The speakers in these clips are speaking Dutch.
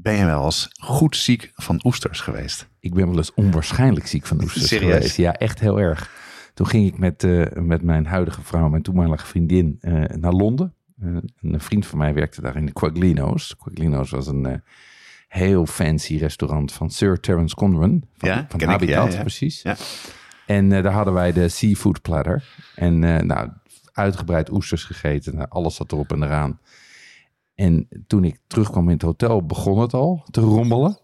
ben je wel eens goed ziek van oesters geweest? Ik ben wel eens onwaarschijnlijk ziek van oesters Serieus? geweest. Ja, echt heel erg. Toen ging ik met, eh, met mijn huidige vrouw, mijn toenmalige vriendin, eh, naar Londen. Eh, een vriend van mij werkte daar in de Quaglino's. Quaglino's was een heel fancy restaurant van Sir Terence Conran. Van, Ja, van ken ik, Habitat, ja, ja. precies. Ja. En daar hadden wij de seafood platter. En nou, uitgebreid oesters gegeten. Alles zat erop en eraan. En toen ik terugkwam in het hotel, begon het al te rommelen.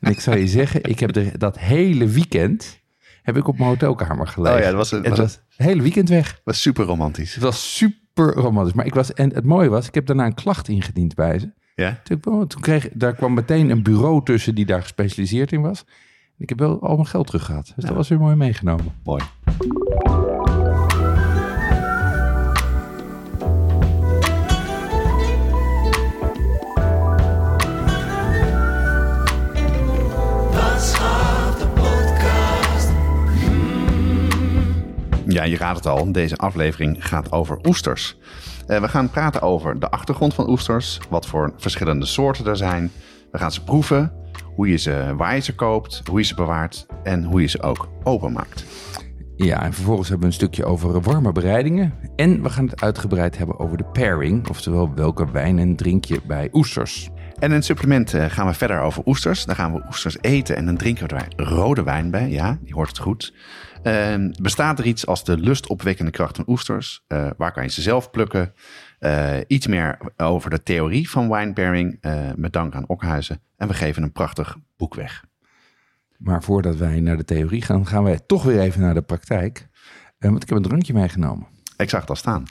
En ik zou je zeggen, ik heb de, dat hele weekend heb ik op mijn hotelkamer gelegen. Oh ja, dat was een- het was was het hele weekend weg. was super romantisch. Het was super romantisch. Maar ik was, en het mooie was, ik heb daarna een klacht ingediend bij ze. Ja? Toen, kreeg, daar kwam meteen een bureau tussen die daar gespecialiseerd in was. En ik heb wel al mijn geld terug gehad. Dus dat was weer mooi meegenomen. Mooi. Ja, je raadt het al. Deze aflevering gaat over oesters. Eh, we gaan praten over de achtergrond van oesters, wat voor verschillende soorten er zijn. We gaan ze proeven, hoe je ze, waar je ze koopt, hoe je ze bewaart en hoe je ze ook openmaakt. Ja, en vervolgens hebben we een stukje over warme bereidingen. En we gaan het uitgebreid hebben over de pairing. Oftewel, welke wijn drink je bij oesters. En in het supplement eh, gaan we verder over oesters. Dan gaan we oesters eten en dan drinken we er rode wijn bij. Ja, die hoort het goed. Eh, bestaat er iets als de lustopwekkende kracht van oesters? Eh, waar kan je ze zelf plukken? Eh, iets meer over de theorie van wine pairing eh, met dank aan Okhuizen. En we geven een prachtig boek weg. Maar voordat wij naar de theorie gaan, gaan wij toch weer even naar de praktijk. Want ik heb een drankje meegenomen. Ik zag het al staan.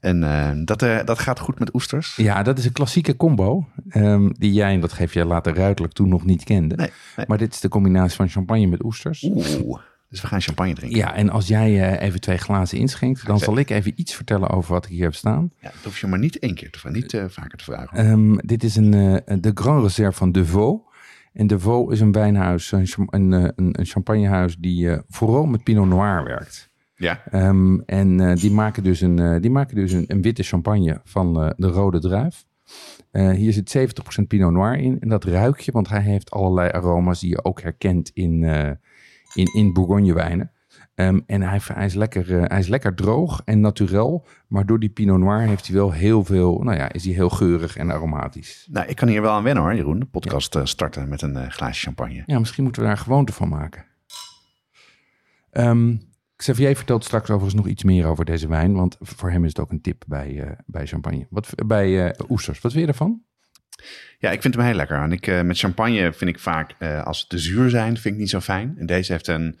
En dat, dat gaat goed met oesters. Ja, dat is een klassieke combo. ehm, die jij, en dat geef jij later ruidelijk toen nog niet kende. Nee, nee. Maar dit is de combinatie van champagne met oesters. Oeh, dus we gaan champagne drinken. Ja, en als jij eh, even twee glazen inschenkt, dan zal ik even iets vertellen over wat ik hier heb staan. Ja, dat hoef je maar niet één keer te vragen, niet eh, vaker te vragen. Ehm, dit is een, eh, de Grand Reserve van De Vaux. En De Vaux is een wijnhuis, een, een, een, champagnehuis die vooral met Pinot Noir werkt. Ja, Ehm, en die maken dus, een, die maken dus een, een witte champagne van de rode druif. Hier zit 70% Pinot Noir in. En dat ruik je, want hij heeft allerlei aroma's die je ook herkent in, in, in Bourgogne-wijnen. Ehm, en hij, hij, is lekker, eh, hij is lekker droog en naturel. Maar door die Pinot Noir heeft hij wel heel veel... Nou ja, is hij heel geurig en aromatisch. nou, ik kan hier wel aan wennen hoor, Jeroen. De podcast eh, starten met een eh, glaasje champagne. Ja, misschien moeten we daar gewoonte van maken. Ehm Xavier vertelt straks overigens nog iets meer over deze wijn. Want voor hem is het ook een tip bij, bij champagne. Wat, bij oesters. Wat vind je ervan? Ja, ik vind hem heel lekker. En ik, eh, met champagne vind ik vaak, eh, als ze te zuur zijn, vind ik niet zo fijn. En deze heeft een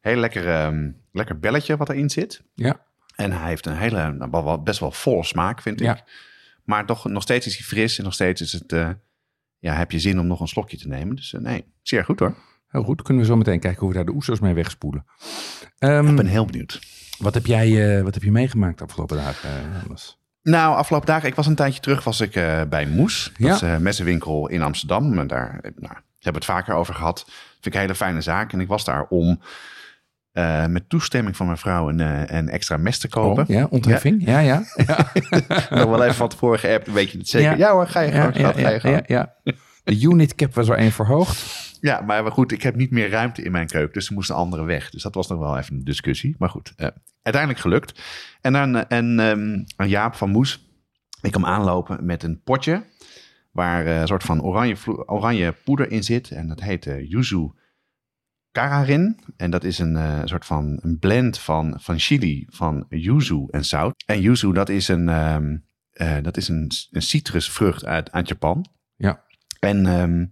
heel lekker, ehm, lekker belletje wat erin zit. Ja. En hij heeft een hele, nou, best wel volle smaak, vind ik. Ja. Maar toch, nog steeds is hij fris en nog steeds is het, eh, ja, heb je zin om nog een slokje te nemen. Dus nee, zeer goed hoor. Heel goed. Kunnen we zo meteen kijken hoe we daar de oesters mee wegspoelen. Ehm, Ik ben heel benieuwd. wat, heb jij, wat heb je meegemaakt de afgelopen dagen, Jonas? Nou, afgelopen dagen, ik was een tijdje terug, was ik eh, bij Moes. Dat Ja. is een messenwinkel in Amsterdam. En daar eh, nou, we hebben het vaker over gehad. Vind ik een hele fijne zaak. En ik was daar om eh, met toestemming van mijn vrouw een, eh, een extra mes te kopen. Oh, ja, ontheffing? Ja, ja. ja. Nog wel even van tevoren geappt, weet je het zeker? Ja. Ja, hoor, ga je ja, gewoon, ja, schat, ga je ja, ja, ja. De unit cap was er één verhoogd. Ja, maar goed, ik heb niet meer ruimte in mijn keuken. Dus er moest een andere weg. Dus dat was nog wel even een discussie. Maar goed, eh, uiteindelijk gelukt. En dan en, ehm, een Jaap van Moes. Ik kwam aanlopen met een potje. Waar eh, een soort van oranje, oranje poeder in zit. En dat heet eh, Yuzu Kararin. En dat is een eh, soort van een blend van, van chili, van yuzu en zout. En yuzu, dat is een, ehm, eh, dat is een, een citrusvrucht uit, uit Japan. En ehm,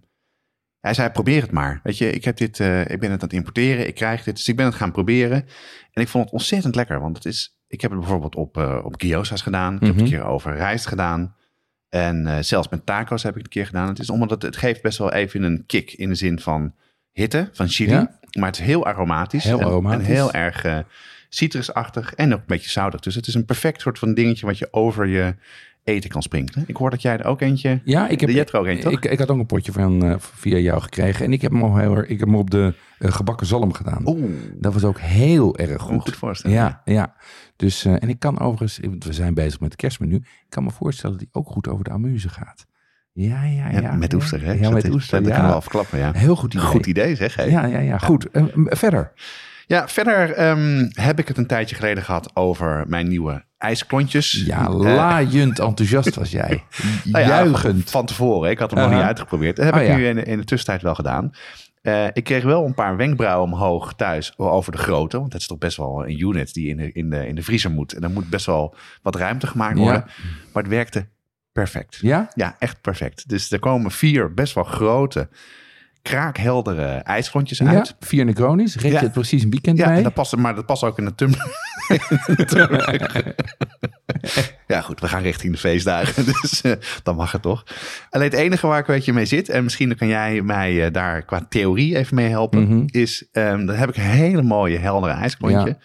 hij zei, probeer het maar. Weet je, ik, heb dit, eh, ik ben het aan het importeren, ik krijg dit. Dus ik ben het gaan proberen. En ik vond het ontzettend lekker. Want het is, ik heb het bijvoorbeeld op, eh op gyoza's gedaan. Ik heb het Mhm. een keer over rijst gedaan. En eh, zelfs met tacos heb ik het een keer gedaan. Het is omdat het, het geeft best wel even een kick in de zin van hitte, van chili. Ja. Maar het is heel aromatisch. Heel en, aromatisch. En heel erg citrusachtig en ook een beetje zoutig. Dus het is een perfect soort van dingetje wat je over je eten kan sprinkelen. Ik hoor dat jij er ook eentje... Ja, ik heb, er ook een, toch? ik, ik had ook een potje van eh, via jou gekregen. En ik heb hem, al heel, erg- ik heb hem op de eh, gebakken zalm gedaan. Oeh, Dat was ook heel erg goed, goed. goed voorstellen. Ja, ja. Dus, eh, en ik kan overigens, want we zijn bezig met het kerstmenu. Ik kan me voorstellen dat die ook goed over de amuse gaat. Ja, ja, ja. Ja, met oester, hè? Ja, met oester, Dat ja. kan wel verklappen, ja. Heel goed idee. Goed idee, zeg. Ja, ja, ja. Goed. Verder. Ja, verder ehm, heb ik het een tijdje geleden gehad over mijn nieuwe ijsklontjes. Ja, Eh, laaiend enthousiast was jij. nou ja, Juichend. Van tevoren. Ik had hem nog niet uitgeprobeerd. Dat heb Oh, ik ja. nu in, in de tussentijd wel gedaan. Eh, ik kreeg wel een paar wenkbrauwen omhoog thuis over de grootte. Want het is toch best wel een unit die in de, in de, in de vriezer moet. En dan moet best wel wat ruimte gemaakt worden. Maar het werkte perfect. Ja? Ja, echt perfect. Dus er komen vier best wel grote, kraakheldere ijsklontjes Ja. uit. Vier Negronis. Red Ja. je het precies een weekend Ja, mee? en dat past, maar dat past ook in de tumbler. ja, goed, we gaan richting de feestdagen, dus eh, dan mag het toch. Alleen het enige waar ik een beetje mee zit, en misschien kan jij mij eh, daar qua theorie even mee helpen, Mhm. is, ehm, dan heb ik een hele mooie heldere ijsklontje. Ja.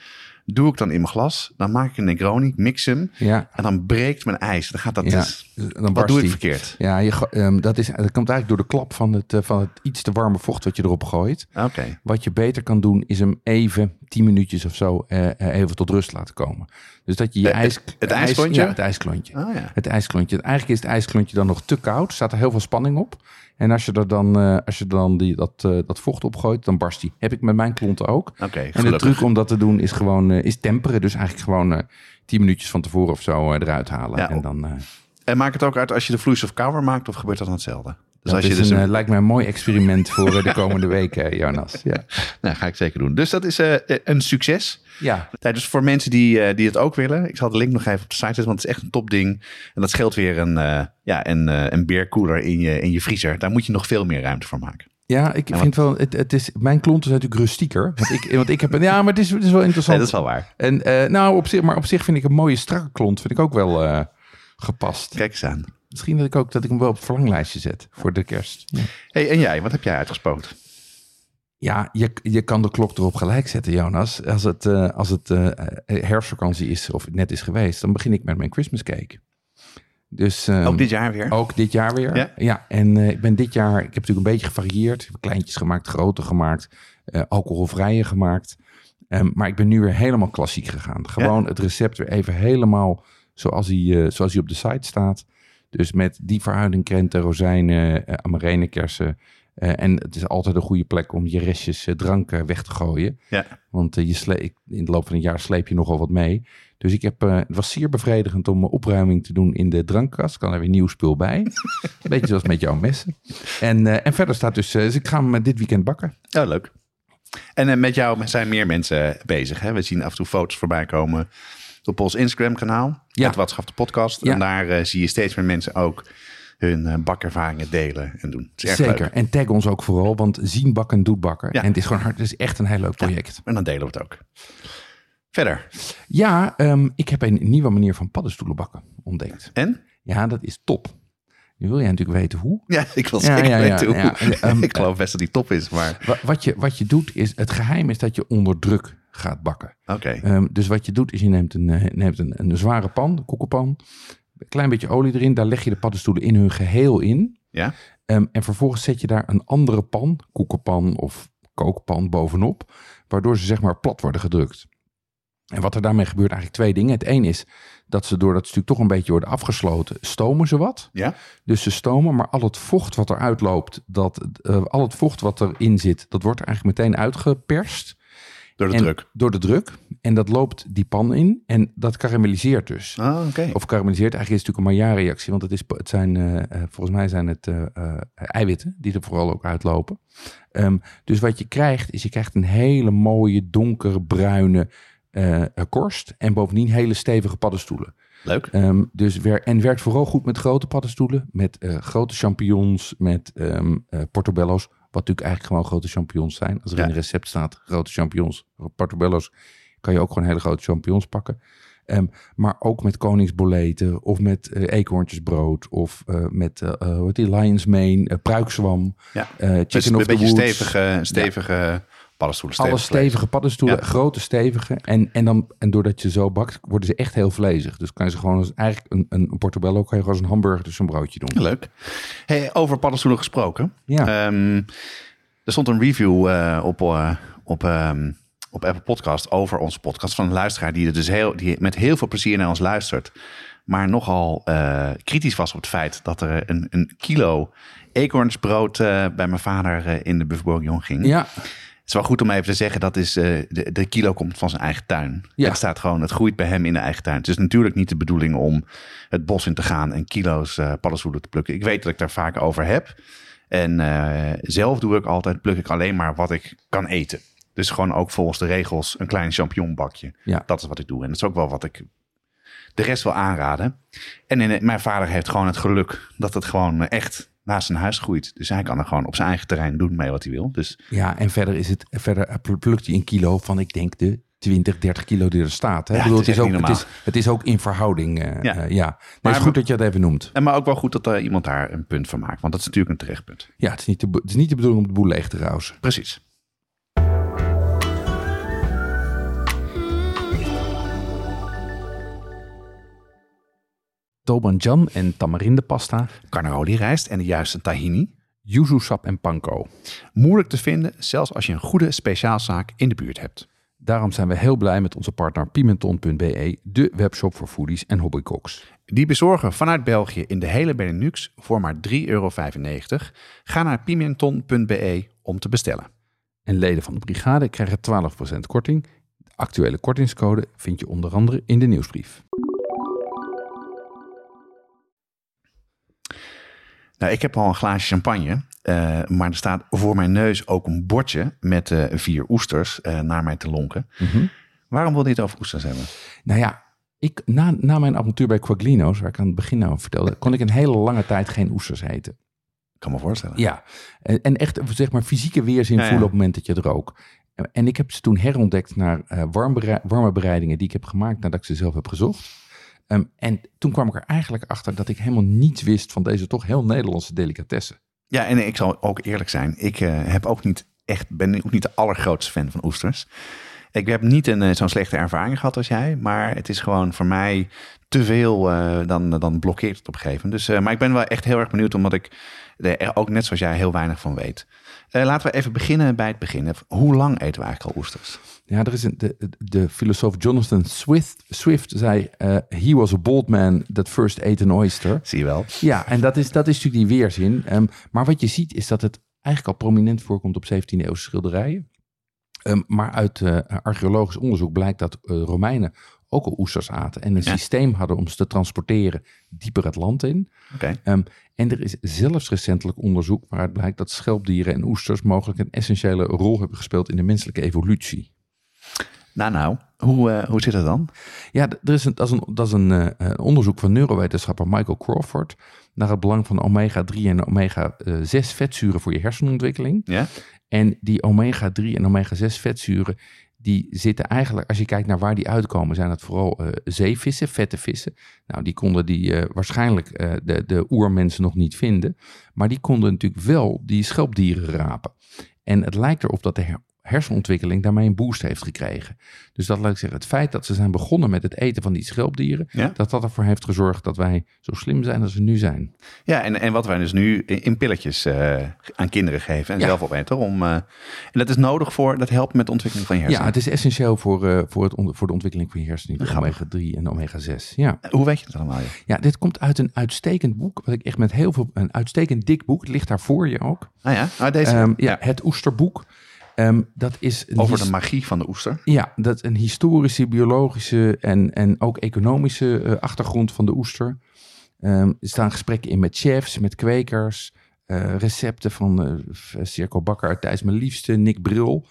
Doe ik dan in mijn glas, dan maak ik een Negroni, mix hem, Ja. en dan breekt mijn ijs. Dan gaat dat Ja. dus, Dan wat doe ik verkeerd? Ja, je, ehm, dat, is, dat komt eigenlijk door de klap van het, eh, van het iets te warme vocht wat je erop gooit. Oké, Wat je beter kan doen, is hem even, 10 minuutjes of zo, eh, eh, even tot rust laten komen. Dus dat je je Eh, ijs... het- het ijs- ijsklontje? Ja, het ijsklontje. oh ja. Het ijsklontje. Eigenlijk is het ijsklontje dan nog te koud. Er staat er heel veel spanning op. En als je er dan, eh, als je dan die, dat, eh, dat vocht opgooit, dan barst die. Heb ik met mijn klonten ook. Oké, En de truc om dat te doen is gewoon is temperen. Dus eigenlijk gewoon 10 minuutjes van tevoren of zo eruit halen. Ja, en dan, En maakt het ook uit als je de vloeistof kouder maakt, of gebeurt dat dan hetzelfde? Dus dat als je dus een, een- eh, lijkt mij een mooi experiment voor eh, de komende weken, eh, Jonas. Ja. Nou, ga ik zeker doen. Dus dat is een succes. ja. Tijdens voor mensen die, die het ook willen. Ik zal de link nog even op de site zetten, want het is echt een topding. En dat scheelt weer een, eh ja, een, een beerkoeler in je, in je vriezer. Daar moet je nog veel meer ruimte voor maken. Ja, ik Ja, vind wel, het, het is, mijn klont is natuurlijk rustieker. Want ik, want ik heb een, ja, maar het is, het is wel interessant. Nee, dat is wel waar. En nou, op zich, maar op zich vind ik een mooie strakke klont, vind ik ook wel gepast. Kijk eens aan. Misschien dat ik ook dat ik hem wel op het verlanglijstje zet voor de kerst. Ja, Hey, en jij, wat heb jij uitgespoord? ja je, je kan de klok erop gelijk zetten, Jonas. Als het, eh, als het eh, eh, herfstvakantie is of het net is geweest, dan begin ik met mijn Christmas cake. Dus, ehm, ook dit jaar weer? Ook dit jaar weer. Ja? en eh, ik ben dit jaar, ik heb natuurlijk een beetje gevarieerd. Ik heb kleintjes gemaakt, grote gemaakt, eh, alcoholvrije gemaakt. Ehm, maar ik ben nu weer helemaal klassiek gegaan. Gewoon het recept weer even helemaal zoals hij, eh, zoals hij op de site staat. Dus met die verhouding krenten, rozijnen, uh, amarenekersen. Uh, en het is altijd een goede plek om je restjes uh, drank uh, weg te gooien. Ja. Want je in de loop van het jaar sleep je nogal wat mee. Dus ik heb, het was zeer bevredigend om opruiming te doen in de drankkast. Kan er weer nieuw spul bij. Een beetje zoals met jouw messen. En, en verder staat dus, dus ik ga hem dit weekend bakken. Ja, leuk. En met jou zijn meer mensen bezig. Hè? We zien af en toe foto's voorbij komen op ons Instagram kanaal. Ja. Het Watschap de podcast. Ja. En daar uh, zie je steeds meer mensen ook hun uh, bakervaringen delen en doen. Het is erg Zeker. Leuk. En tag ons ook vooral, want zien bakken doet bakken. Ja. En het is gewoon hard. Het is echt een heel leuk project. En dan delen we het ook. Verder. Ja, um, ik heb een nieuwe manier van paddenstoelen bakken ontdekt. En? Ja, dat is top. Nu wil jij natuurlijk weten hoe. Ja, ik wil zeker ja, ja, weten hoe. Ja, um, ik geloof best dat die top is, maar... Wat je, wat je doet is, het geheim is dat je onder druk gaat bakken. Oké. Okay. Um, dus wat je doet is, je neemt een, uh, neemt een, een zware pan, een koekenpan. Een klein beetje olie erin. Daar leg je de paddenstoelen in hun geheel in. Ja. Um, en vervolgens zet je daar een andere pan, koekenpan of kookpan bovenop. Waardoor ze zeg maar plat worden gedrukt. En wat er daarmee gebeurt, eigenlijk twee dingen. Het een is dat ze door dat stuk toch een beetje worden afgesloten, stomen ze wat. Ja. Dus ze stomen, maar al het vocht wat eruit loopt, dat, uh, al het vocht wat erin zit, dat wordt er eigenlijk meteen uitgeperst. Door de en, druk. Door de druk. En dat loopt die pan in en dat karamelliseert dus. Ah, okay. Of karamelliseert, eigenlijk is het natuurlijk een Maillard-reactie, want het, is, het zijn, uh, volgens mij zijn het uh, eiwitten die er vooral ook uitlopen. Um, dus wat je krijgt, is je krijgt een hele mooie, donkere, bruine uh, korst. En bovendien hele stevige paddenstoelen. Leuk. Um, dus wer, en werkt vooral goed met grote paddenstoelen. Met grote champignons, met um, uh, portobello's. Wat natuurlijk eigenlijk gewoon grote champignons zijn. Als er Ja. in een recept staat grote champignons, portobello's. Kan je ook gewoon hele grote champignons pakken. Ehm, maar ook met koningsboleten of met uh, eekhoorntjesbrood of uh, met uh, hoe heet die, Lions Mane, pruikzwam, Ja. chicken Dus of een beetje stevige, stevige paddenstoelen. Alle stevig stevige paddenstoelen, Ja. grote stevige. En, en, dan, en doordat je zo bakt, worden ze echt heel vlezig. Dus kan je ze gewoon als eigenlijk een, een, portobello, kan je gewoon als een hamburger dus een broodje doen. Leuk. Hey, over paddenstoelen gesproken. Ja, Ehm, er stond een review eh, op, eh, op, ehm, op Apple Podcast over onze podcast van een luisteraar die, er dus heel, die met heel veel plezier naar ons luistert. Maar nogal eh, kritisch was op het feit dat er een, een kilo eekhoornsbrood bij mijn vader in de Bourguignon ging. ja, Het is wel goed om even te zeggen, dat is, eh, de, de kilo komt van zijn eigen tuin. Ja. Het staat gewoon, het groeit bij hem in de eigen tuin. Het is natuurlijk niet de bedoeling om het bos in te gaan en kilo's eh paddenstoelen te plukken. Ik weet dat ik daar vaak over heb. En eh, zelf doe ik altijd, pluk ik alleen maar wat ik kan eten. Dus gewoon ook volgens de regels een klein champignonbakje. Ja. Dat is wat ik doe. En dat is ook wel wat ik de rest wil aanraden. En in, mijn vader heeft gewoon het geluk dat het gewoon echt naast zijn huis groeit. Dus hij kan er gewoon op zijn eigen terrein doen mee wat hij wil. Dus ja, en verder is het, verder plukt hij een kilo van, ik denk, de 20, 30 kilo die er staat. Hè? Ja, bedoel, het is het, is echt ook, het, is, het is ook in verhouding. eh, Ja. ja. Maar Maar- het is goed dat je dat even noemt. En maar ook wel goed dat er iemand daar een punt van maakt. Want dat is natuurlijk een terecht punt. Ja, het is niet de, het is niet de bedoeling om de boel leeg te rousen. Precies. Tobanjan en tamarindepasta, Carnaroli rijst en de juiste tahini. yuzu sap en panko. Moeilijk te vinden, zelfs als je een goede speciaalzaak in de buurt hebt. Daarom zijn we heel blij met onze partner Pimenton.be, de webshop voor foodies en hobbycooks. Die bezorgen vanuit België in de hele Benelux voor maar 3,95 euro. Ga naar pimenton.be om te bestellen. En leden van de brigade krijgen 12% korting. De actuele kortingscode vind je onder andere in de nieuwsbrief. Nou, ik heb al een glaasje champagne, eh, maar er staat voor mijn neus ook een bordje met eh, vier oesters eh, naar mij te lonken. Waarom wil je het over oesters hebben? Nou ja, ik, na, na mijn avontuur bij Quaglino's, waar ik aan het begin nou over vertelde, kon ik een hele lange tijd geen oesters eten. Ik kan me voorstellen. Ja, en, en echt zeg maar fysieke weerzin Ja, ja. voelen op het moment dat je het rook. En ik heb ze toen herontdekt naar warme bereidingen die ik heb gemaakt nadat ik ze zelf heb gezocht. Ehm, en toen kwam ik er eigenlijk achter dat ik helemaal niets wist van deze toch heel Nederlandse delicatessen. Ja, en ik zal ook eerlijk zijn. Ik eh, heb ook niet echt, ben ook niet de allergrootste fan van oesters. Ik heb niet een, eh, zo'n slechte ervaring gehad als jij. Maar het is gewoon voor mij te veel. eh, dan, dan blokkeert het op een gegeven moment. Dus, maar ik ben wel echt heel erg benieuwd. Omdat ik er ook net zoals jij heel weinig van weet. Eh, laten we even beginnen bij het begin. Hoe lang eten we eigenlijk al oesters? Ja, er is een, de, de filosoof Jonathan Swift, Swift zei, eh, he was a bold man that first ate an oyster. Zie je wel. Ja, en dat is, dat is natuurlijk die weerzin. Ehm, maar wat je ziet is dat het eigenlijk al prominent voorkomt op 17e eeuwse schilderijen. Ehm, maar uit eh, archeologisch onderzoek blijkt dat Romeinen ook al oesters aten. En een Ja. systeem hadden om ze te transporteren dieper het land in. Oké. Ehm, en er is zelfs recentelijk onderzoek waaruit blijkt dat schelpdieren en oesters mogelijk een essentiële rol hebben gespeeld in de menselijke evolutie. Nou, nou. Hoe, eh, hoe zit het dan? Ja, er is een, dat is een, dat is een eh, eh, onderzoek van neurowetenschapper Michael Crawford naar het belang van omega-3 en omega-6 vetzuren voor je hersenontwikkeling. Ja? En die omega-3 en omega-6 vetzuren, die zitten eigenlijk, als je kijkt naar waar die uitkomen, zijn het vooral eh, zeevissen, vette vissen. Nou, die konden die eh, waarschijnlijk eh, de, de oermensen nog niet vinden, maar die konden natuurlijk wel die schelpdieren rapen. En het lijkt erop dat de hersenontwikkeling daarmee een boost heeft gekregen. Dus dat laat ik zeggen, het feit dat ze zijn begonnen met het eten van die schelpdieren, Ja? dat dat ervoor heeft gezorgd dat wij zo slim zijn als we nu zijn. Ja, en, en wat wij dus nu in pilletjes eh, aan kinderen geven en Ja. zelf opeten. Om, eh, en dat is nodig voor, dat helpt met de ontwikkeling van je Ja, hersenen. het is essentieel voor, eh, voor, het voor de ontwikkeling van je hersenen, Grappig. omega-3 en omega-6. Ja. Hoe weet je dat allemaal? Ja? ja, dit komt uit een uitstekend boek, wat ik echt met heel veel, een uitstekend dik boek, het ligt daar voor je ook. Ah ja, ah, deze. Ehm, ja, het Oesterboek. Ehm, dat is Over de magie van de oester. Ja, dat is een historische, biologische en, en ook economische eh, achtergrond van de oester. Ehm, er staan gesprekken in met chefs, met kwekers, eh, recepten van eh Circo Bakker, Thijs mijn liefste, Nick Bril.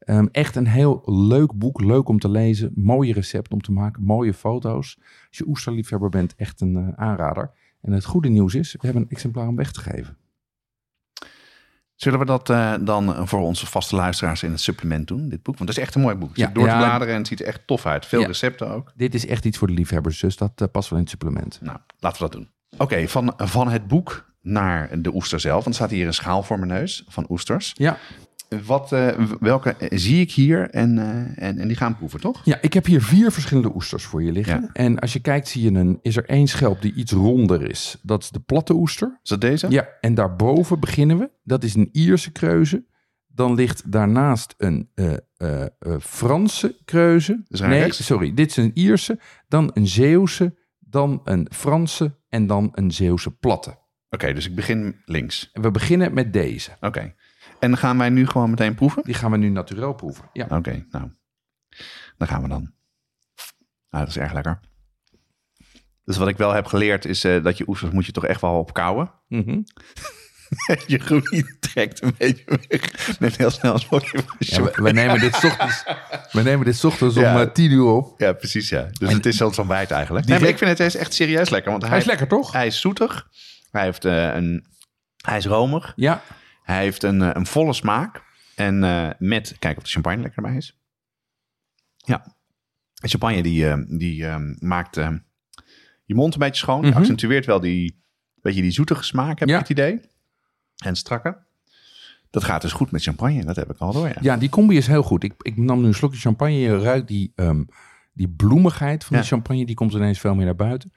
Ehm, echt een heel leuk boek, leuk om te lezen, mooie recepten om te maken, mooie foto's. Als je oesterliefhebber bent, echt een aanrader. En het goede nieuws is, we hebben een exemplaar om weg te geven. Zullen we dat eh, dan voor onze vaste luisteraars in het supplement doen, dit boek? Want het is echt een mooi boek. Je Ja, door te bladeren en het ziet er echt tof uit. Veel Ja. recepten ook. Dit is echt iets voor de liefhebbers, dus dat eh, past wel in het supplement. Nou, laten we dat doen. Oké, van, van het boek naar de oester zelf. Want er staat hier een schaal voor mijn neus van oesters. Ja. Wat, eh, welke zie ik hier en, eh, en, en die gaan proeven, toch? ja, ik heb hier vier verschillende oesters voor je liggen. Ja. En als je kijkt, zie je een, is er één schelp die iets ronder is. Dat is de platte oester. Is dat deze? Ja, en daarboven beginnen we. Dat is een Ierse kreuze. Dan ligt daarnaast een eh, Franse kreuze. Nee, rechts? sorry. Dit is een Ierse. Dan een Zeeuwse. Dan een Franse. En dan een Zeeuwse platte. Oké, dus ik begin links. We beginnen met deze. Oké. En gaan wij nu gewoon meteen proeven? Die gaan we nu naturel proeven. Ja. Oké, nou. Dan gaan we dan. Nou, dat is erg lekker. Dus wat ik wel heb geleerd is eh, dat je oesters moet je toch echt wel op kouwen. Je groei trekt een beetje weg. Neem heel snel een slokje ja we, we nemen dit ochtends, we nemen dit ochtends om Ja. eh, 10 uur op. Ja, precies ja. Dus het is zo'n ontbijt eigenlijk. Nee, ik vind het echt serieus lekker. Want hij, Hij is lekker, toch? Hij is zoetig. Hij, heeft, eh, een, hij is romig. Ja. Hij heeft een, eh, een volle smaak. En eh, met, kijk of de champagne lekker bij is. Ja. De champagne die, eh, die eh, maakt eh, je mond een beetje schoon. Mhm. Accentueert wel die, beetje die zoetige smaak, heb Ja. ik het idee. En strakke. Dat gaat dus goed met champagne. Dat heb ik al door, ja. Ja, die combi is heel goed. Ik, ik nam nu een slokje champagne. Je ruikt die, ehm, die bloemigheid van Ja. de champagne. Die komt ineens veel meer naar buiten.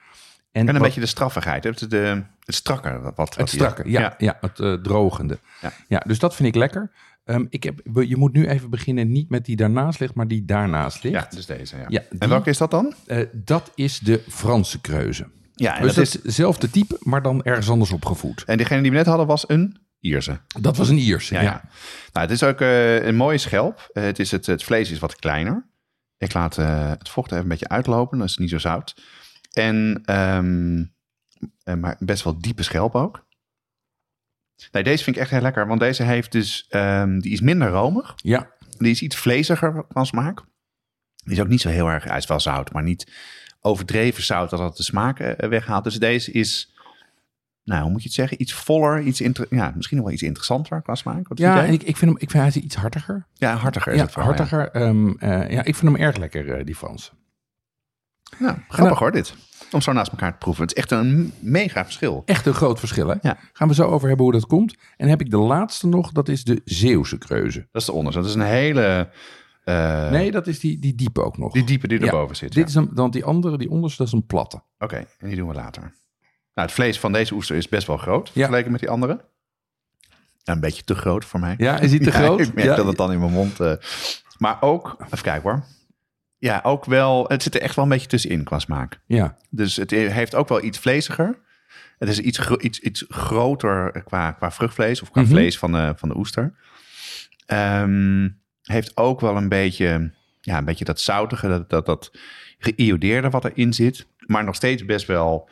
En een wat- beetje de straffigheid. Het, de, het strakke. Wat, wat Het hier- strakke, ja, ja. het eh, drogende. Ja. Ja. dus dat vind ik lekker. Ehm, ik heb, je moet nu even beginnen niet met die daarnaast ligt, maar die daarnaast ligt. Ja, dus deze. Ja. Ja, En welke is dat dan? Eh, dat is de Franse kreuze. Ja, en, dus dat is, hetzelfde type, maar dan ergens anders opgevoed. en diegene die we net hadden was een Ierse. Dat was een Ierse, Ja. Nou, het is ook eh, een mooie schelp. Het, is het, het vlees is wat kleiner. Ik laat het vocht even een beetje uitlopen. Dat is niet zo zout. En, ehm, eh, maar best wel diepe schelp ook. Nee, deze vind ik echt heel lekker. Want deze heeft dus, ehm, die is minder romig. Ja, Die is iets vleesiger van smaak. Die is ook niet zo heel erg, hij is wel zout, maar niet overdreven zout dat het de smaak eh, weghaalt. Dus deze is, nou, hoe moet je het zeggen? Iets voller, iets ja, misschien nog wel iets interessanter qua smaak. Wat ja en ik, ik vind hem ik vind, hij iets hartiger. ja, hartiger is Ja, het vooral, ja. hartiger. ehm, eh, ja, ik vind hem erg lekker, die Franse. Nou, grappig hoor, dit. Om zo naast elkaar te proeven. Het is echt een mega verschil. Echt een groot verschil, hè? Ja. Gaan we zo over hebben hoe dat komt. En heb ik de laatste nog, dat is de Zeeuwse kreuze. Dat is de onderste. Dat is een hele... eh, Nee, dat is die, die diepe ook nog. Die diepe die Ja, erboven zit. Dit is een, dan die andere, die onderste, dat is een platte. Oké, en die doen we later. Nou, het vlees van deze oester is best wel groot, vergeleken met die andere. Een beetje te groot voor mij. Ja, is die te Ja, groot? ik merk dat het dan in mijn mond... eh, maar ook, even kijken hoor. Ja, ook wel, het zit er echt wel een beetje tussenin qua smaak. Ja, Dus het heeft ook wel iets vleesiger. Het is iets, iets, iets groter qua, qua vruchtvlees of qua Mhm. vlees van de, van de oester. Ehm, heeft ook wel een beetje, ja, een beetje dat zoutige, dat, dat, dat geïodeerde wat erin zit. Maar nog steeds best wel,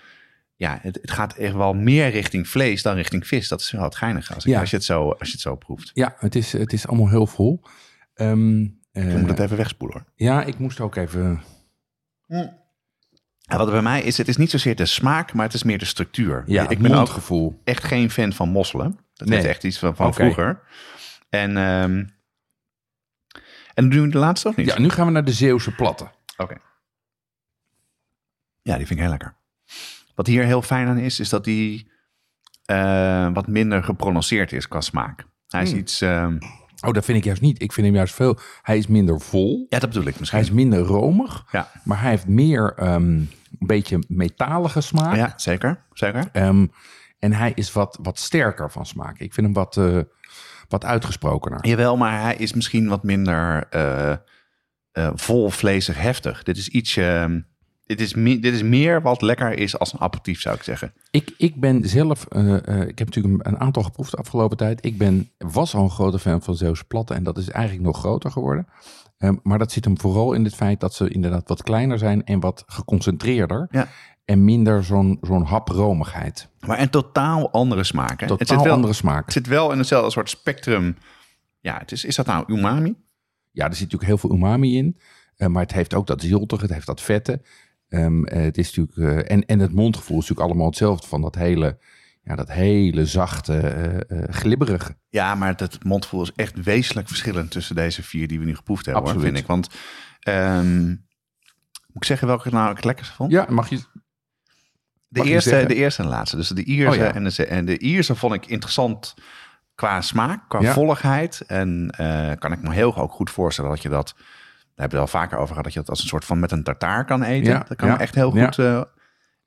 ja, het, het gaat echt wel meer richting vlees dan richting vis. Dat is wel het geinige als, ik- Ja. als, je, het zo, als je het zo proeft. ja het, is, het is allemaal heel vol. Ehm, eh, Ik moet het even wegspoelen hoor. ja, ik moest ook even... Ja, wat er bij mij is, het is niet zozeer de smaak, maar het is meer de structuur. Ja, ik het ben ook echt geen fan van mosselen. Dat Nee. is echt iets van, van vroeger. En, ehm en doen we de laatste of niet? Ja, nu gaan we naar de Zeeuwse platte. Oké. Ja, die vind ik heel lekker. Wat hier heel fijn aan is, is dat die eh, wat minder geprononceerd is qua smaak. Hij is Hmm. iets... ehm, Oh, dat vind ik juist niet. Ik vind hem juist veel... Hij is minder vol. ja, dat bedoel ik misschien. Hij is minder romig. Ja. Maar hij heeft meer ehm, een beetje metalige smaak. ja, zeker. Zeker. Ehm, en hij is wat, wat sterker van smaak. Ik vind hem wat, eh, wat uitgesprokener. Jawel, maar hij is misschien wat minder eh, vol vlezig heftig. Dit is iets... dit, is me- dit is meer wat lekker is als een aperitief, zou ik zeggen. Ik, ik ben zelf, eh, eh, ik heb natuurlijk een, aantal geproefd de afgelopen tijd. Ik ben, was al een grote fan van Zeeuwse platten en dat is eigenlijk nog groter geworden. Ehm, maar dat zit hem vooral in het feit dat ze inderdaad wat kleiner zijn en wat geconcentreerder. Ja. En minder zo'n zo'n hapromigheid. Maar een totaal andere smaak. Hè? Totaal het zit wel, andere smaak. Het zit wel in hetzelfde soort spectrum. Ja, het is, is dat nou umami? Ja, er zit natuurlijk heel veel umami in. eh, maar het heeft ook dat ziltige, het heeft dat vette. Ehm, eh, het is natuurlijk, eh, en, en het mondgevoel is natuurlijk allemaal hetzelfde van dat hele ja, dat hele zachte, eh, glibberige. Ja, maar het mondgevoel is echt wezenlijk verschillend tussen deze vier die we nu geproefd hebben, hoor, Absoluut. vind ik. Want ehm, moet ik zeggen welke ik nou het lekkerste vond? Ja, mag je... de, mag eerste, de eerste en laatste. Dus de Ierse Oh, ja. en, de, en de Ierse vond ik interessant qua smaak, qua Ja. volligheid. En kan ik me heel ook goed voorstellen dat je dat... Hebben we het al vaker over gehad, dat je dat als een soort van met een tartaar kan eten. Ja, dat kan ja, echt heel ja. goed. eh,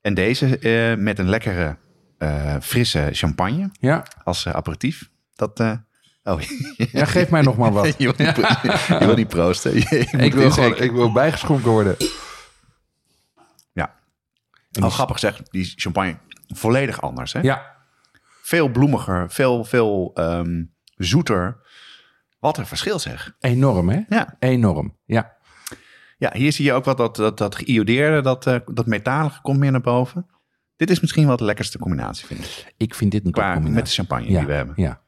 en deze eh, met een lekkere, eh, frisse champagne Ja, als aperitief. Dat... oh, ja geef mij nog maar wat. je, wil niet, pro- je wil niet proosten. Je, ik, wil gewoon, ik wil bijgeschonken worden. Ja. En Oh, die- grappig zeg, die champagne volledig anders. Hè? Ja, Veel bloemiger, veel, veel ehm, zoeter. Wat een verschil zeg. enorm hè? Ja. Enorm, ja. Ja, hier zie je ook wat dat, dat, dat geïodeerde, dat, eh, dat metalige komt meer naar boven. Dit is misschien wel de lekkerste combinatie, vind ik. Ik vind dit een Qua met de champagne ja, die we hebben. Ja,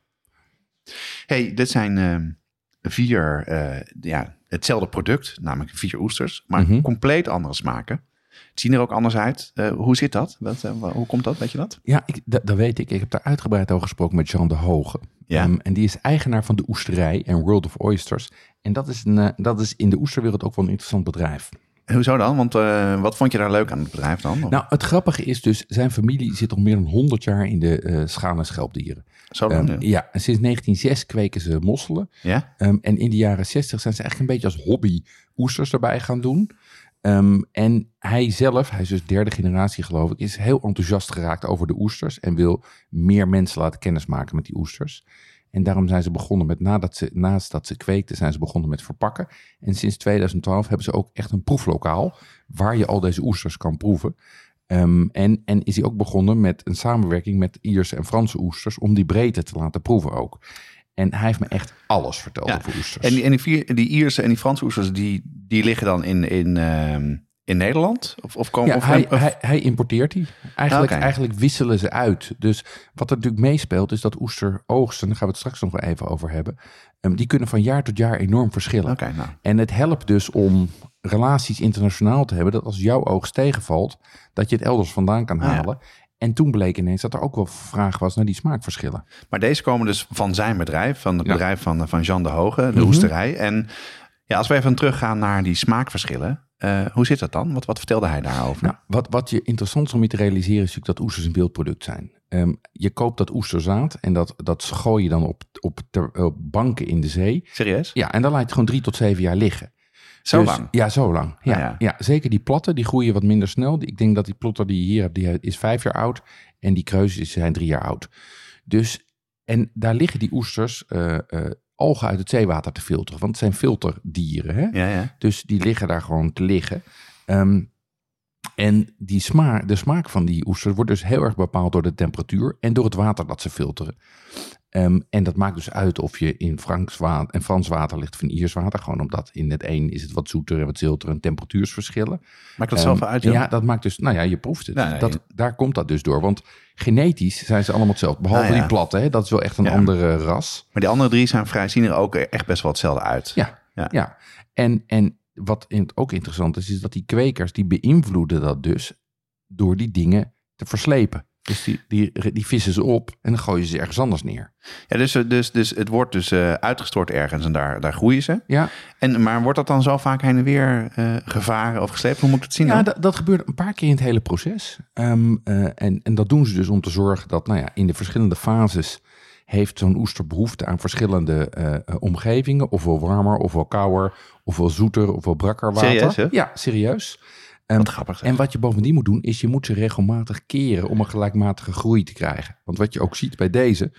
hey, dit zijn ehm, vier, eh, ja, hetzelfde product, namelijk vier oesters, maar Mhm. compleet andere smaken. Het zien er ook anders uit. Eh, hoe zit dat? Eh, hoe komt dat? Weet je dat? ja ik, dat, dat weet ik. Ik heb daar uitgebreid over gesproken met Jean de Hoge. Ja. Ehm, en die is eigenaar van de Oesterij en World of Oysters. En dat is, een, eh, dat is in de oesterwereld ook wel een interessant bedrijf. Hoezo dan? Want wat vond je daar leuk aan het bedrijf dan? Nou, het grappige is dus, zijn familie zit al meer dan 100 jaar in de schaal- en schelpdieren. Zo dan? Ehm, ja. ja, en sinds 1906 kweken ze mosselen. ja? Ehm, en in de jaren 60 zijn ze eigenlijk een beetje als hobby oesters erbij gaan doen. Ehm, en hij zelf, hij is dus derde generatie geloof ik, is heel enthousiast geraakt over de oesters. En wil meer mensen laten kennismaken met die oesters. En daarom zijn ze begonnen met, nadat ze, naast dat ze kweekten, zijn ze begonnen met verpakken. En sinds 2012 hebben ze ook echt een proeflokaal waar je al deze oesters kan proeven. Ehm, en, en is hij ook begonnen met een samenwerking met Ierse en Franse oesters om die breedte te laten proeven ook. En hij heeft me echt alles verteld Ja. over oesters. En, die, en die, vier, die Ierse en die Franse oesters, die, die liggen dan in, in, ehm, in Nederland? Of, of komen Ja, of, hij, of- hij, hij importeert die. Eigenlijk, eigenlijk wisselen ze uit. Dus wat er natuurlijk meespeelt is dat oesteroogsten, daar gaan we het straks nog wel even over hebben, ehm, die kunnen van jaar tot jaar enorm verschillen. Nou. En het helpt dus om relaties internationaal te hebben, dat als jouw oogst tegenvalt, dat je het elders vandaan kan Ah, ja. En toen bleek ineens dat er ook wel vraag was naar die smaakverschillen. Maar deze komen dus van zijn bedrijf, van het Ja. bedrijf van, van Jean de Hoge, de Mhm. hoesterij. En ja, als we even teruggaan naar die smaakverschillen, eh, hoe zit dat dan? Wat, wat vertelde hij daarover? Nou, wat, wat je interessant is om je te realiseren is natuurlijk dat oesters een beeldproduct zijn. Ehm, je koopt dat oesterzaad en dat, dat gooi je dan op, op, ter- op banken in de zee. Serieus? Ja, en dan laat je het gewoon drie tot zeven jaar liggen. Zo Dus- lang? Ja, zo lang. Ja, Ah, ja. ja. zeker die platten, die groeien wat minder snel. Ik denk dat die plotter die je hier hebt, die is vijf jaar oud. En die kreuzes zijn drie jaar oud. Dus, en daar liggen die oesters eh, eh, algen uit het zeewater te filteren. Want het zijn filterdieren, hè? Ja, ja. Dus die liggen daar gewoon te liggen. Ehm, en die smaak, de smaak van die oesters wordt dus heel erg bepaald door de temperatuur en door het water dat ze filteren. Ehm, en dat maakt dus uit of je in Frans water, en Frans water ligt of in Iers water. Gewoon omdat in het een is het wat zoeter en wat zilter en temperatuursverschillen. Maakt dat zelf Ehm, uit? Ja, dat maakt dus, nou ja, je proeft het. Nee. dat, daar komt dat dus door. Want genetisch zijn ze allemaal hetzelfde. Behalve ja. die platte, hè, dat is wel echt een andere ras. Maar die andere drie zijn vrij, zien er ook echt best wel hetzelfde uit. Ja, Ja. En, en wat in, ook interessant is, is dat die kwekers, die beïnvloeden dat dus door die dingen te verslepen. Dus die, die, die vissen ze op en dan gooien ze ze ergens anders neer. Ja, dus, dus, dus het wordt dus eh, uitgestort ergens en daar, daar groeien ze. Ja, En, maar wordt dat dan zo vaak heen en weer eh, gevaren of gesleept? Hoe moet ik het zien ja dat, dat gebeurt een paar keer in het hele proces. Ehm, eh, en, en dat doen ze dus om te zorgen dat nou ja, in de verschillende fases heeft zo'n oester behoefte aan verschillende omgevingen. Ofwel warmer, ofwel kouder, ofwel zoeter, ofwel brakker water. Serieus, hè? Ja, serieus. Ehm, Wat grappig. zeg. En wat je bovendien moet doen, is je moet ze regelmatig keren om een gelijkmatige groei te krijgen. Want wat je ook ziet bij deze,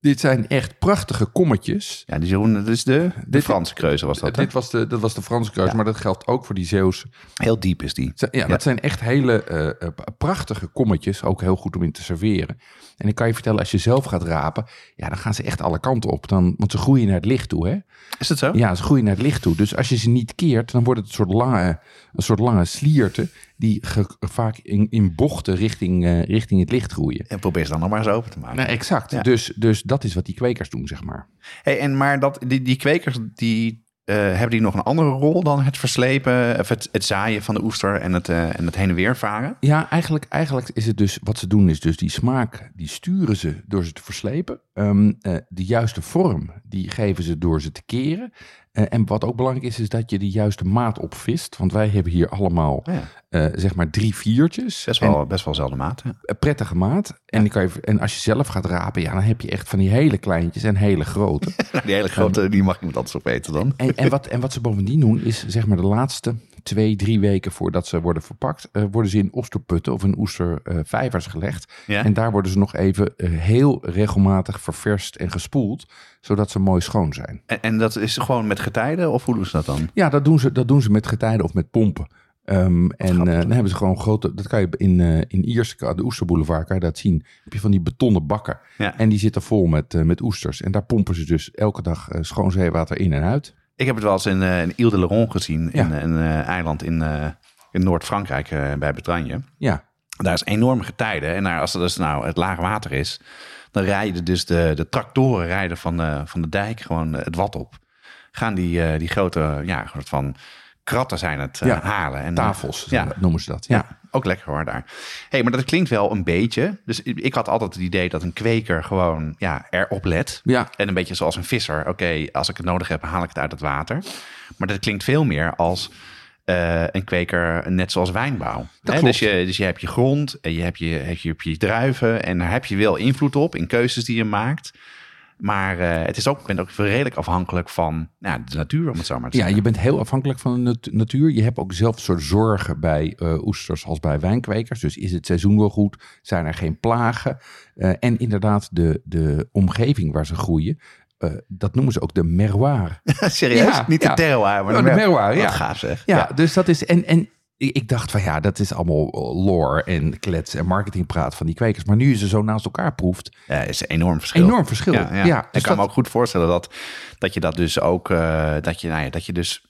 dit zijn echt prachtige kommetjes. Ja, die zoen, dat is de, de Dit- Franse kreuze was dat. Dit was de, dat was de Franse Ja. maar dat geldt ook voor die Zeeuwse. Heel diep is die. Ja, Ja. dat zijn echt hele eh, eh, prachtige kommetjes, ook heel goed om in te serveren. En ik kan je vertellen, als je zelf gaat rapen, ja, dan gaan ze echt alle kanten op. Dan, want ze groeien naar het licht toe, hè? Is dat zo? Ja, ze groeien naar het licht toe. Dus als je ze niet keert, dan wordt het een soort lange, een soort lange slierte die ge- vaak in, in bochten richting, eh, richting het licht groeien. En probeer ze dan nog maar eens open te maken. Nee, exact. Ja. Dus, dus dat is wat die kwekers doen, zeg maar. Hey, en maar dat, die, die kwekers die eh, hebben die nog een andere rol dan het verslepen, of het, het zaaien van de oester en het, eh, en het heen en weer varen? Ja, eigenlijk, eigenlijk is het dus, wat ze doen is dus die smaak, die sturen ze door ze te verslepen. Ehm, eh, de juiste vorm, die geven ze door ze te keren. Eh, en wat ook belangrijk is, is dat je de juiste maat opvist. Want wij hebben hier allemaal, ja. eh, zeg maar, drie viertjes. Best En wel, best wel zelden maat. een prettige maat. En, kan je, en als je zelf gaat rapen, ja, dan heb je echt van die hele kleintjes en hele grote. Die hele grote, die mag iemand anders opeten dan. En, en, wat, en wat ze bovendien doen, is zeg maar de laatste twee, drie weken voordat ze worden verpakt, eh, worden ze in oesterputten of in oestervijvers gelegd. Ja? En daar worden ze nog even eh, heel regelmatig ververst en gespoeld, zodat ze mooi schoon zijn. En, en dat is gewoon met getijden of hoe doen ze dat dan? Ja, dat doen ze, dat doen ze met getijden of met pompen. Ehm, en eh, dan hebben ze gewoon grote, dat kan je in, eh in Ierse, de Oesterboulevard, kan je dat zien. heb je van die betonnen bakken. Ja. En die zitten vol met, eh, met oesters. En daar pompen ze dus elke dag eh, schoon zeewater in en uit. Ik heb het wel eens in, eh in Ile de Leron gezien, in een eh, eiland in, eh, in Noord-Frankrijk bij Bretagne. Ja, Daar is enorm getijden. En daar, als er dus nou het laag water is, dan rijden dus de, de tractoren rijden van, de, van de dijk gewoon het wat op. Gaan die, die grote, ja, soort van kratten zijn het eh, Ja, halen. En, tafels Ja. noemen ze dat. Ja. Ja, ook lekker hoor daar. hey, maar dat klinkt wel een beetje. Dus ik had altijd het idee dat een kweker gewoon ja, erop let. Ja, En een beetje zoals een visser. Oké, als ik het nodig heb, haal ik het uit het water. Maar dat klinkt veel meer als eh, een kweker, net zoals wijnbouw. Hè. Dus, je, dus je hebt je grond, en je hebt je, heb je, heb je druiven. En daar heb je wel invloed op in keuzes die je maakt. Maar eh, het is ook, ik ben ook redelijk afhankelijk van nou, de natuur, om het zo maar te Ja, zeggen. je bent heel afhankelijk van de nat- natuur. Je hebt ook zelf soort zorgen bij eh, oesters als bij wijnkwekers. Dus is het seizoen wel goed? Zijn er geen plagen? Eh, en inderdaad, de, de omgeving waar ze groeien, dat noemen ze ook de merroir. Serieus? Ja, Niet de ja. terroir, maar Oh, de merroir, Wat ja. gaaf zeg. Ja, dus dat is. En, en ik dacht van ja, dat is allemaal lore en klets en marketingpraat van die kwekers. Maar nu je ze zo naast elkaar proeft, Ja, is een enorm verschil. enorm verschil. Ja, ja. Ja, ik dus kan dat- me ook goed voorstellen dat, dat je dat dus ook, eh, dat, je, nou ja, dat je dus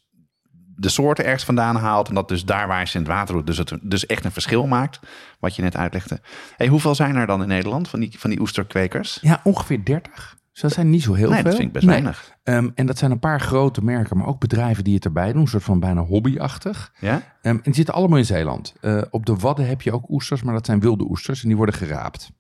de soorten ergens vandaan haalt en dat dus daar waar ze in het water doet, dus het dus echt een verschil maakt, wat je net uitlegde. Hey, hoeveel zijn er dan in Nederland van die, van die oesterkwekers? Ja, ongeveer 30. Dus dat zijn niet zo heel nee, veel. dat vind ik best Nee. weinig. Ehm, en dat zijn een paar grote merken, maar ook bedrijven die het erbij doen. Een soort van bijna hobbyachtig. Ja? Ehm, en die zitten allemaal in Zeeland. Eh, op de Wadden heb je ook oesters, maar dat zijn wilde oesters en die worden geraapt.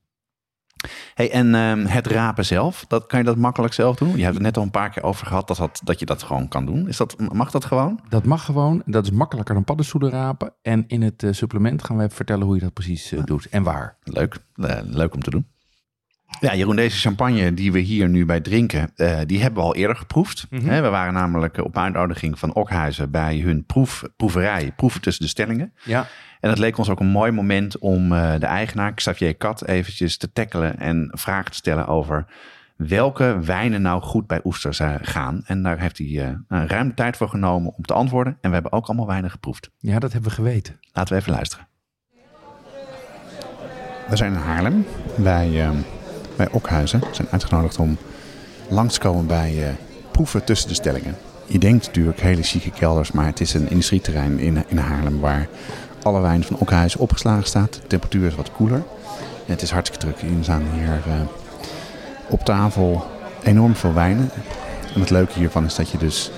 Hey, en ehm, het rapen zelf, dat, kan je dat makkelijk zelf doen? Je hebt het net al een paar keer over gehad dat, dat, dat je dat gewoon kan doen. Is dat, mag dat gewoon? Dat mag gewoon. Dat is makkelijker dan paddenstoelen rapen. En in het eh, supplement gaan we even vertellen hoe je dat precies eh, doet en waar. Leuk, leuk om te doen. Ja, Jeroen, deze champagne die we hier nu bij drinken, eh, die hebben we al eerder geproefd. Mhm. We waren namelijk op uitnodiging van Okhuizen bij hun proef, proeverij, proeven tussen de stellingen. Ja, En het leek ons ook een mooi moment om eh, de eigenaar, Xavier Kat, eventjes te tackelen en vragen te stellen over welke wijnen nou goed bij oesters eh, gaan. En daar heeft hij eh, een ruim de tijd voor genomen om te antwoorden. En we hebben ook allemaal wijnen geproefd. ja, dat hebben we geweten. Laten we even luisteren. We zijn in Haarlem bij, eh, bij Okhuizen. Zijn uitgenodigd om langs te komen bij eh, proeven tussen de stellingen. Je denkt natuurlijk hele chique kelders, maar het is een industrieterrein in, in Haarlem waar alle wijn van Okhuizen opgeslagen staat. De temperatuur is wat koeler. En het is hartstikke druk. Er staan hier eh, op tafel enorm veel wijnen. En het leuke hiervan is dat je dus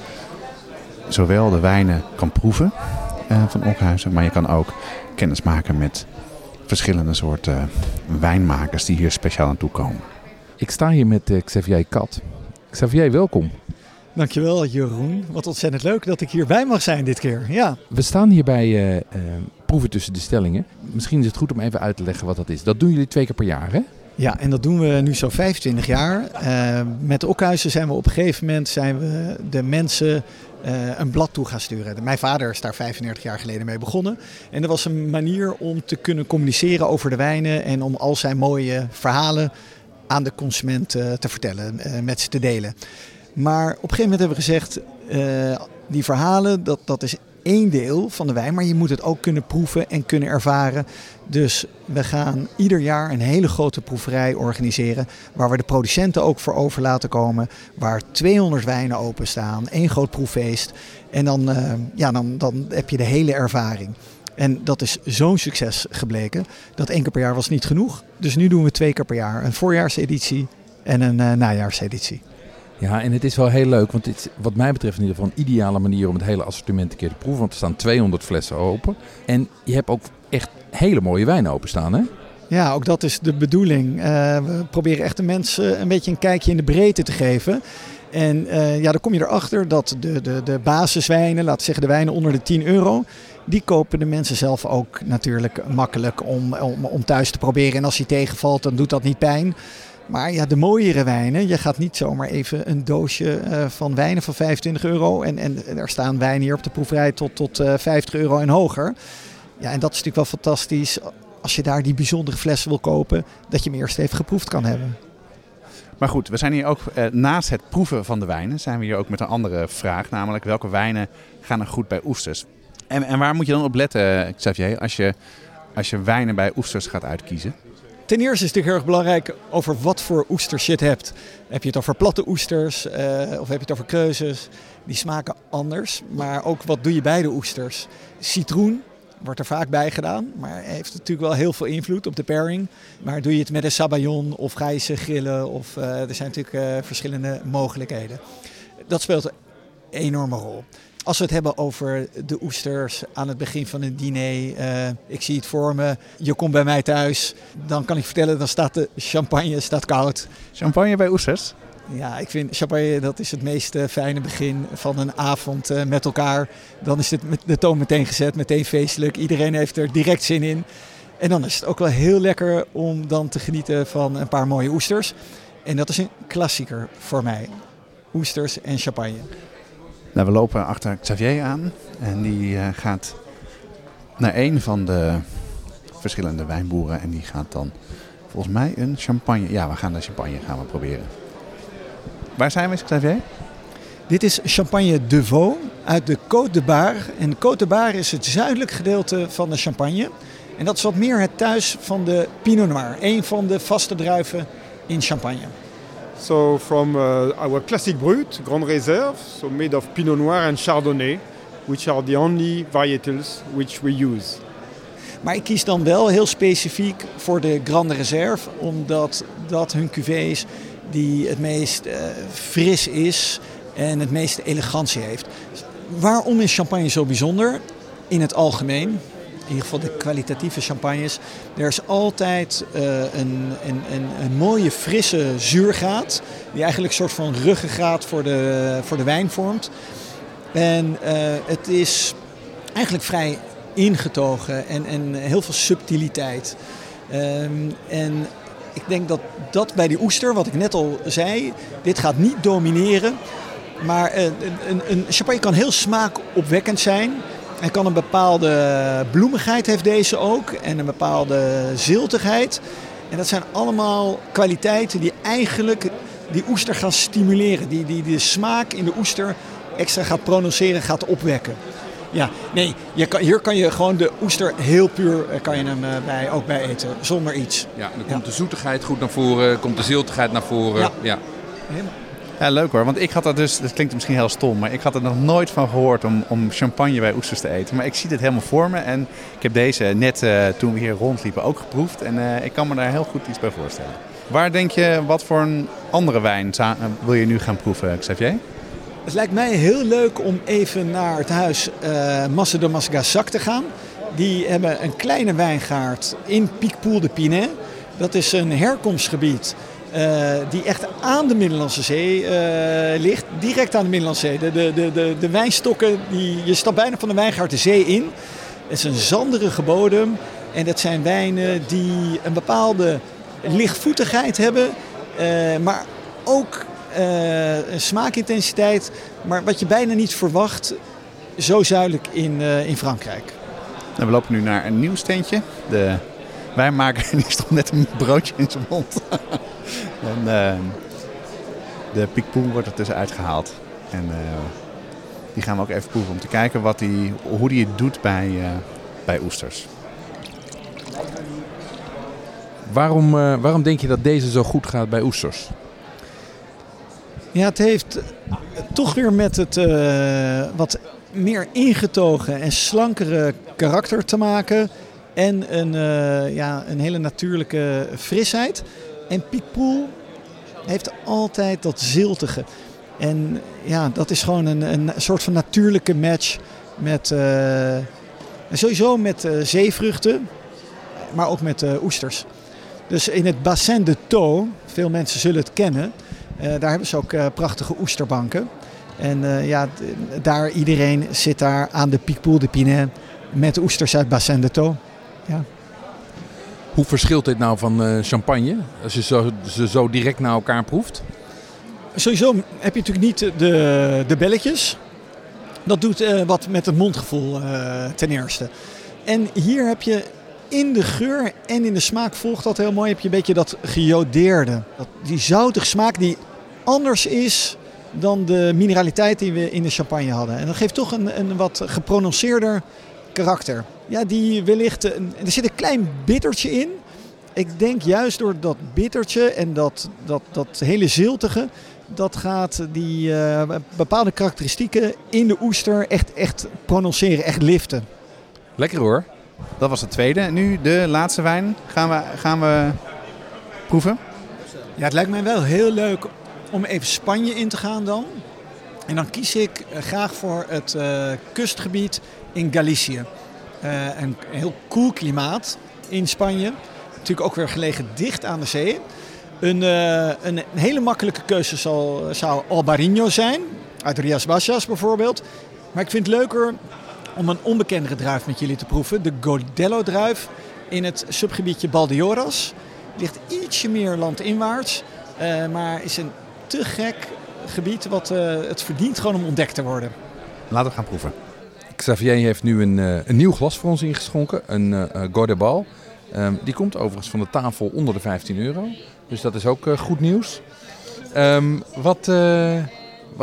zowel de wijnen kan proeven eh, van Okhuizen, maar je kan ook kennis maken met verschillende soorten wijnmakers die hier speciaal naartoe komen. Ik sta hier met eh, Xavier Kat. Xavier, welkom. Dankjewel Jeroen. Wat ontzettend leuk dat ik hierbij mag zijn dit keer. Ja, We staan hier bij eh, eh, proeven tussen de stellingen. Misschien is het goed om even uit te leggen wat dat is. Dat doen jullie twee keer per jaar, hè? Ja en dat doen we nu zo 25 jaar. Eh, met Okhuizen zijn we op een gegeven moment zijn we de mensen eh, een blad toe gaan sturen. Mijn vader is daar 35 jaar geleden mee begonnen. En dat was een manier om te kunnen communiceren over de wijnen en om al zijn mooie verhalen aan de consument eh, te vertellen, met ze te delen. Maar op een gegeven moment hebben we gezegd, die verhalen, dat, dat is één deel van de wijn, maar je moet het ook kunnen proeven en kunnen ervaren. Dus we gaan ieder jaar een hele grote proeverij organiseren, waar we de producenten ook voor over laten komen, waar 200 wijnen openstaan, één groot proeffeest. En dan, eh, ja, dan, dan heb je de hele ervaring. En dat is zo'n succes gebleken, dat één keer per jaar was niet genoeg. Dus nu doen we twee keer per jaar, een voorjaarseditie en een eh, najaarseditie. Ja, en het is wel heel leuk, want dit is wat mij betreft in ieder geval een ideale manier om het hele assortiment een keer te proeven. Want er staan 200 flessen open. En je hebt ook echt hele mooie wijnen openstaan, hè? Ja, ook dat is de bedoeling. Eh, we proberen echt de mensen een beetje een kijkje in de breedte te geven. En uh, ja, dan kom je erachter dat de, de, de basiswijnen, laten we zeggen de wijnen onder de 10 euro, die kopen de mensen zelf ook natuurlijk makkelijk om, om, om thuis te proberen. En als die tegenvalt, dan doet dat niet pijn. Maar ja, de mooiere wijnen, je gaat niet zomaar even een doosje uh, van wijnen van 25 euro. En, en er staan wijnen hier op de proeverij tot, tot uh, 50 euro en hoger. Ja, en dat is natuurlijk wel fantastisch als je daar die bijzondere flessen wil kopen, dat je hem eerst even geproefd kan hebben. Maar goed, we zijn hier ook eh, naast het proeven van de wijnen, zijn we hier ook met een andere vraag, namelijk welke wijnen gaan er goed bij oesters? En, en waar moet je dan op letten, Xavier, als je, als je wijnen bij oesters gaat uitkiezen? Ten eerste is het natuurlijk heel erg belangrijk over wat voor oesters je het hebt. Heb je het over platte oesters uh, of heb je het over keuzes? Die smaken anders. Maar ook wat doe je bij de oesters? Citroen wordt er vaak bij gedaan, maar heeft natuurlijk wel heel veel invloed op de pairing. Maar doe je het met een sabayon of ga je ze grillen? Of, uh, er zijn natuurlijk uh, verschillende mogelijkheden. Dat speelt een enorme rol. Als we het hebben over de oesters aan het begin van een diner, uh, ik zie het voor me, je komt bij mij thuis, dan kan ik vertellen, dan staat de champagne staat koud. Champagne bij oesters? Ja, ik vind champagne dat is het meest uh, fijne begin van een avond uh, met elkaar. Dan is het met de toon meteen gezet, meteen feestelijk. Iedereen heeft er direct zin in. En dan is het ook wel heel lekker om dan te genieten van een paar mooie oesters. En dat is een klassieker voor mij. Oesters en champagne. Nou, we lopen achter Xavier aan en die uh, gaat naar een van de verschillende wijnboeren en die gaat dan volgens mij een champagne. Ja, we gaan de champagne gaan we proberen. Waar zijn we, Xavier? Dit is Champagne de Vaux uit de Côte de Bar. En Côte de Bar is het zuidelijk gedeelte van de Champagne. En dat is wat meer het thuis van de Pinot Noir. Een van de vaste druiven in Champagne. So from uh, our classic brut, Grand Reserve, so made of Pinot Noir and Chardonnay, which are the only varietals which we use. Maar ik kies dan wel heel specifiek voor de Grande Reserve, omdat dat hun cuvée is die het meest uh, fris is en het meeste elegantie heeft. Waarom is champagne zo bijzonder? In het algemeen, in ieder geval de kwalitatieve champagnes, er is altijd uh, een, een, een, mooie frisse zuurgraad, die eigenlijk een soort van ruggengraat voor de, voor de wijn vormt. En uh, het is eigenlijk vrij ingetogen en, en heel veel subtiliteit. Um, en ik denk dat dat bij die oester, wat ik net al zei, dit gaat niet domineren. Maar een, een, een champagne kan heel smaakopwekkend zijn. En kan een bepaalde bloemigheid heeft deze ook. En een bepaalde ziltigheid. En dat zijn allemaal kwaliteiten die eigenlijk die oester gaan stimuleren. Die, die de smaak in de oester extra gaat prononceren, gaat opwekken. Ja, nee, je kan, hier kan je gewoon de oester heel puur kan je hem bij, ook bij eten, zonder iets. Ja, dan komt ja. de zoetigheid goed naar voren, komt de ziltigheid naar voren. Ja. ja. Ja, leuk hoor. Want ik had dat dus, dat klinkt misschien heel stom, maar ik had er nog nooit van gehoord om, om champagne bij oesters te eten. Maar ik zie dit helemaal voor me en ik heb deze net uh, toen we hier rondliepen ook geproefd. En uh, ik kan me daar heel goed iets bij voorstellen. Waar denk je, wat voor een andere wijn wil je nu gaan proeven, Xavier? Het lijkt mij heel leuk om even naar het huis uh, Masse de Masgassac te gaan. Die hebben een kleine wijngaard in Picpoul de Pinet. Dat is een herkomstgebied uh, die echt aan de Middellandse Zee uh, ligt. Direct aan de Middellandse Zee. De, de, de, de, wijnstokken, die, je stapt bijna van de wijngaard de zee in. Het is een zanderige bodem. En dat zijn wijnen die een bepaalde lichtvoetigheid hebben. maar ook een smaakintensiteit, maar wat je bijna niet verwacht, zo zuidelijk in, in Frankrijk. We lopen nu naar een nieuw steentje. De wijnmaker die stond net een broodje in zijn mond. en uh, de pikpoen wordt er tussen uitgehaald. En die gaan we ook even proeven om te kijken wat die, hoe die het doet bij, bij oesters. Waarom, waarom denk je dat deze zo goed gaat bij oesters? Ja, het heeft toch weer met het uh, wat meer ingetogen en slankere karakter te maken. En een, uh, ja, een hele natuurlijke frisheid. En Picpoul, heeft altijd dat ziltige. En ja, dat is gewoon een, een soort van natuurlijke match met uh, sowieso met uh, zeevruchten, maar ook met uh, oesters. Dus in het Bassin de Thau, veel mensen zullen het kennen, daar hebben ze ook prachtige oesterbanken. En ja, daar iedereen zit daar aan de Picpoul de Pinet met oesters uit Bassin de Thau. Ja. Hoe verschilt dit nou van champagne, als je zo, ze zo direct naar elkaar proeft? Sowieso heb je natuurlijk niet de, de belletjes. Dat doet uh, wat met het mondgevoel uh, ten eerste. En hier heb je in de geur en in de smaak volgt dat heel mooi. Heb je een beetje dat gejodeerde. Dat, die zoutige smaak die anders is dan de mineraliteit die we in de champagne hadden. En dat geeft toch een, een wat geprononceerder karakter. Ja, die wellicht... Een, er zit een klein bittertje in. Ik denk juist door dat bittertje en dat, dat, dat hele ziltige dat gaat die uh, bepaalde karakteristieken in de oester echt, echt prononceren, echt liften. Lekker hoor. Dat was de tweede. Nu de laatste wijn. Gaan we, gaan we proeven? Ja, het lijkt mij wel heel leuk om even Spanje in te gaan dan. En dan kies ik eh, graag voor het uh, kustgebied in Galicië. Een heel koel klimaat in Spanje. Natuurlijk ook weer gelegen dicht aan de zee. Een, uh, een, hele makkelijke keuze zou Albarino zijn, uit Rias Baixas bijvoorbeeld. Maar ik vind het leuker om een onbekendere druif met jullie te proeven. De Godello-druif in het subgebiedje Baldioras. Ligt ietsje meer landinwaarts, uh, maar is een te gek gebied wat het verdient gewoon om ontdekt te worden. Laten we gaan proeven. Xavier heeft nu een, een nieuw glas voor ons ingeschonken, een uh, Godebal. Um, die komt overigens van de tafel onder de 15 euro. Dus dat is ook goed nieuws. Um, wat,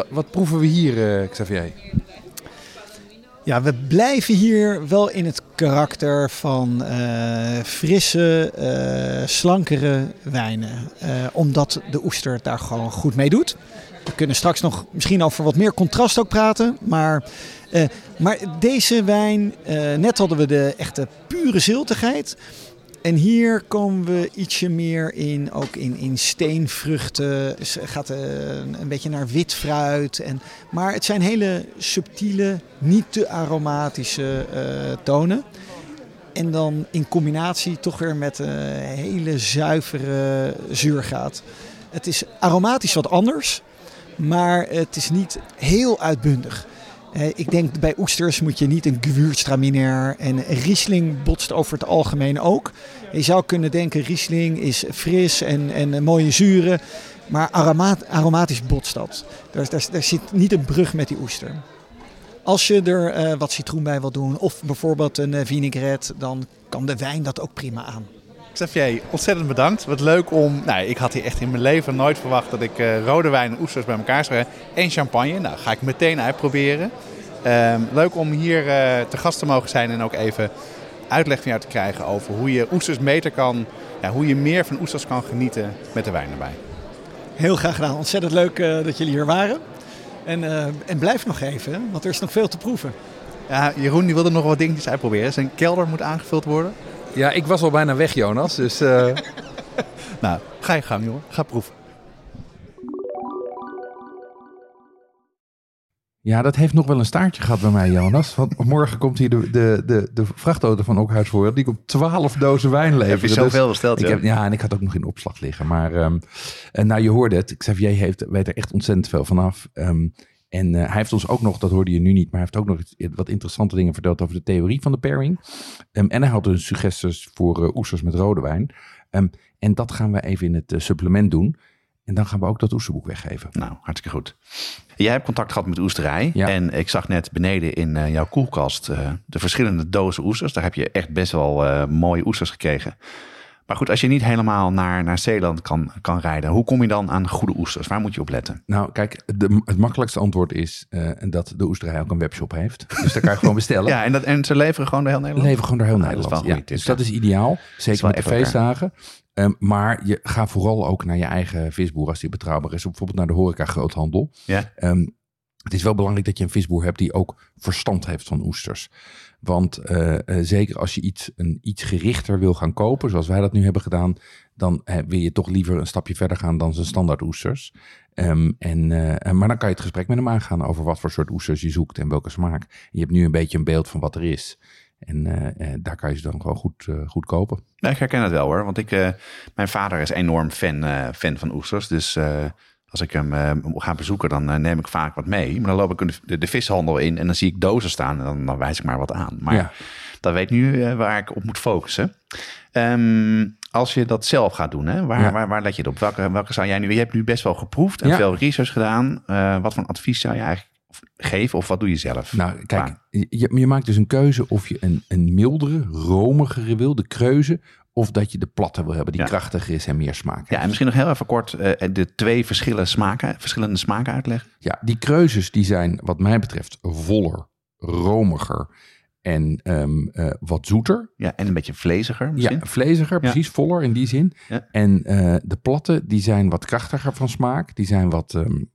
wat, proeven we hier, Xavier? Ja, we blijven hier wel in het karakter van frisse, slankere wijnen. omdat de oester daar gewoon goed mee doet. We kunnen straks nog misschien over wat meer contrast ook praten. Maar, maar deze wijn, net hadden we de echte pure ziltigheid. En hier komen we ietsje meer in, ook in, in steenvruchten. Dus gaat een, een beetje naar wit fruit. En, maar het zijn hele subtiele, niet te aromatische tonen. En dan in combinatie toch weer met een hele zuivere zuurgaat. Het is aromatisch wat anders, maar het is niet heel uitbundig. Ik denk bij oesters moet je niet een Gewürztraminer en Riesling botst over het algemeen ook. Je zou kunnen denken, Riesling is fris en, en mooie zuren. Maar aromat, aromatisch botst dat. Daar, daar, zit niet een brug met die oester. Als je er uh, wat citroen bij wil doen of bijvoorbeeld een uh, vinaigrette, dan kan de wijn dat ook prima aan. Xavier, ontzettend bedankt. Wat leuk om. Nou, ik had hier echt in mijn leven nooit verwacht dat ik uh, rode wijn en oesters bij elkaar zou hebben. En champagne. Nou, ga ik meteen uitproberen. Ehm, leuk om hier te gast te mogen zijn en ook even uitleg van jou te krijgen over hoe je oesters beter kan, ja, hoe je meer van oesters kan genieten met de wijn erbij. Heel graag gedaan. Ontzettend leuk uh, dat jullie hier waren. En, en blijf nog even, want er is nog veel te proeven. Ja, Jeroen die wilde nog wat dingetjes uitproberen. Zijn kelder moet aangevuld worden. Ja, ik was al bijna weg, Jonas. Dus, uh... nou, ga je gang, jongen. Ga proeven. Ja, dat heeft nog wel een staartje gehad bij mij, Jonas. Want morgen komt hier de, de, de, de vrachtauto van Okhuis voor. Die komt 12 dozen wijn leveren. Heb je zoveel dus besteld, ja. Ik heb, ja, en ik had ook nog in opslag liggen. Maar um, en nou, je hoorde het. Xavier heeft, weet er echt ontzettend veel vanaf. Um, en uh, hij heeft ons ook nog, dat hoorde je nu niet, maar hij heeft ook nog wat interessante dingen verteld over de theorie van de pairing. Um, en hij had dus suggesties voor uh, oesters met rode wijn. en dat gaan we even in het uh, supplement doen. En dan gaan we ook dat oesterboek weggeven. Nou, hartstikke goed. Jij hebt contact gehad met oesterij. Ja. En ik zag net beneden in uh, jouw koelkast uh, de verschillende dozen oesters. Daar heb je echt best wel uh, mooie oesters gekregen. Maar goed, als je niet helemaal naar, naar Zeeland kan, kan rijden, hoe kom je dan aan goede oesters? Waar moet je op letten? Nou, kijk, de, het makkelijkste antwoord is dat de oesterij ook een webshop heeft. Dus daar kan je gewoon bestellen. ja, en, dat, en ze leveren gewoon door heel Nederland? Leveren gewoon door heel Nederland. Dat ja, dus dat is ideaal. Zeker met de feestdagen. Um, maar je gaat vooral ook naar je eigen visboer als die betrouwbaar is. Bijvoorbeeld naar de horeca groothandel. Ja. Um, Het is wel belangrijk dat je een visboer hebt die ook verstand heeft van oesters. Want uh, uh, zeker als je iets, een iets gerichter wil gaan kopen, zoals wij dat nu hebben gedaan, dan uh, wil je toch liever een stapje verder gaan dan zijn standaard oesters. Um, en, maar dan kan je het gesprek met hem aangaan over wat voor soort oesters je zoekt en welke smaak. je hebt nu een beetje een beeld van wat er is. En daar kan je ze dan gewoon goed, goed kopen. Ja, ik herken het wel hoor, want ik, mijn vader is enorm fan, fan van oesters. Dus als ik hem uh, ga bezoeken, dan uh, neem ik vaak wat mee. Maar dan loop ik de, de, vishandel in en dan zie ik dozen staan. En dan, dan wijs ik maar wat aan. Maar ja. dat weet nu uh, waar ik op moet focussen. Um, als je dat zelf gaat doen, hè, waar, ja. waar, waar let je het op? Welke, welke zou jij nu... Je hebt nu best wel geproefd en ja. veel research gedaan. wat voor advies zou je eigenlijk geven of wat doe je zelf? Nou, kijk, je, je, maakt dus een keuze of je een, een mildere, romigere wil, de kreuze, of dat je de platte wil hebben die ja. krachtiger is en meer smaak heeft. Ja, en misschien nog heel even kort uh, de twee verschillende smaken, verschillende smaken uitleggen. Ja, die keuzes die zijn wat mij betreft voller, romiger en um, uh, wat zoeter. Ja, en een beetje vleesiger misschien. Ja, vleesiger, precies, voller in die zin. Ja. En uh, de platte die zijn wat krachtiger van smaak. Die zijn wat... Um,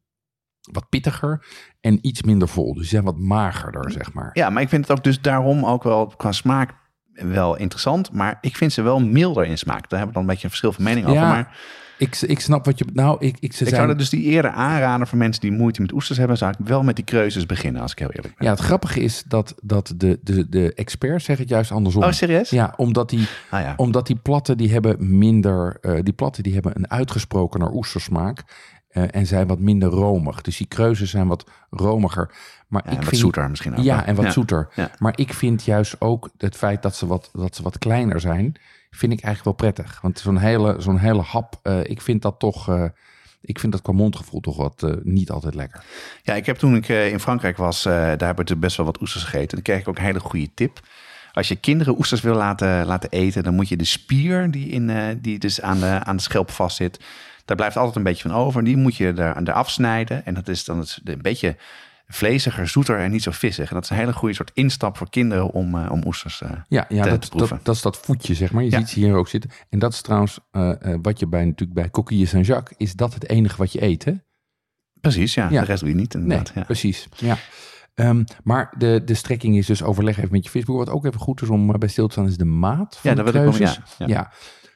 wat pittiger en iets minder vol. Dus die zijn wat magerder, zeg maar. Ja, maar ik vind het ook dus daarom ook wel qua smaak wel interessant, maar ik vind ze wel milder in smaak. Daar hebben we dan een beetje een verschil van mening ja, over. Maar ik, ik snap wat je... Nou, ik, ik, ze ik zijn... zou dus die eerder aanraden voor mensen die moeite met oesters hebben, zou ik wel met die keuzes beginnen, als ik heel eerlijk ben. Ja, het grappige is dat, dat de, de, de experts zeggen het juist andersom. Oh, serieus? Ja, omdat die, ah, ja. omdat die platten die hebben minder... Uh, die platten die hebben een uitgesproken naar oestersmaak. Uh, en zijn wat minder romig. Dus die keuzes zijn wat romiger. Maar ja, ik wat vind, zoeter misschien ook. Ja, en wat ja. zoeter. Ja. Maar ik vind juist ook het feit dat ze wat, dat ze wat kleiner zijn, vind ik eigenlijk wel prettig. Want zo'n hele, zo'n hele hap, uh, ik vind dat toch. Uh, ik vind dat qua mondgevoel toch wat uh, niet altijd lekker. Ja, ik heb toen ik in Frankrijk was, daar heb ik best wel wat oesters gegeten. Dan kreeg ik ook een hele goede tip. Als je kinderen oesters wil laten, laten eten, dan moet je de spier die, in, die dus aan de, aan de schelp vastzit, daar blijft altijd een beetje van over. Die moet je er, er afsnijden. En dat is dan het, een beetje vleesiger, zoeter en niet zo vissig. En dat is een hele goede soort instap voor kinderen om, uh, om oesters uh, ja, ja, te, dat, te proeven. Dat, dat is dat voetje, zeg maar. Je Ja. ziet ze hier ook zitten. En dat is trouwens uh, wat je bij, natuurlijk bij Coquille Saint-Jacques... is dat het enige wat je eet, hè? Precies, ja. Ja. De rest doe je niet Nee, inderdaad. ja. precies. Ja. Um, maar de, de strekking is dus overleg even met je visboer. Wat ook even goed is om bij stil te staan, is de maat van Ja, de daar wil ik ja, ja.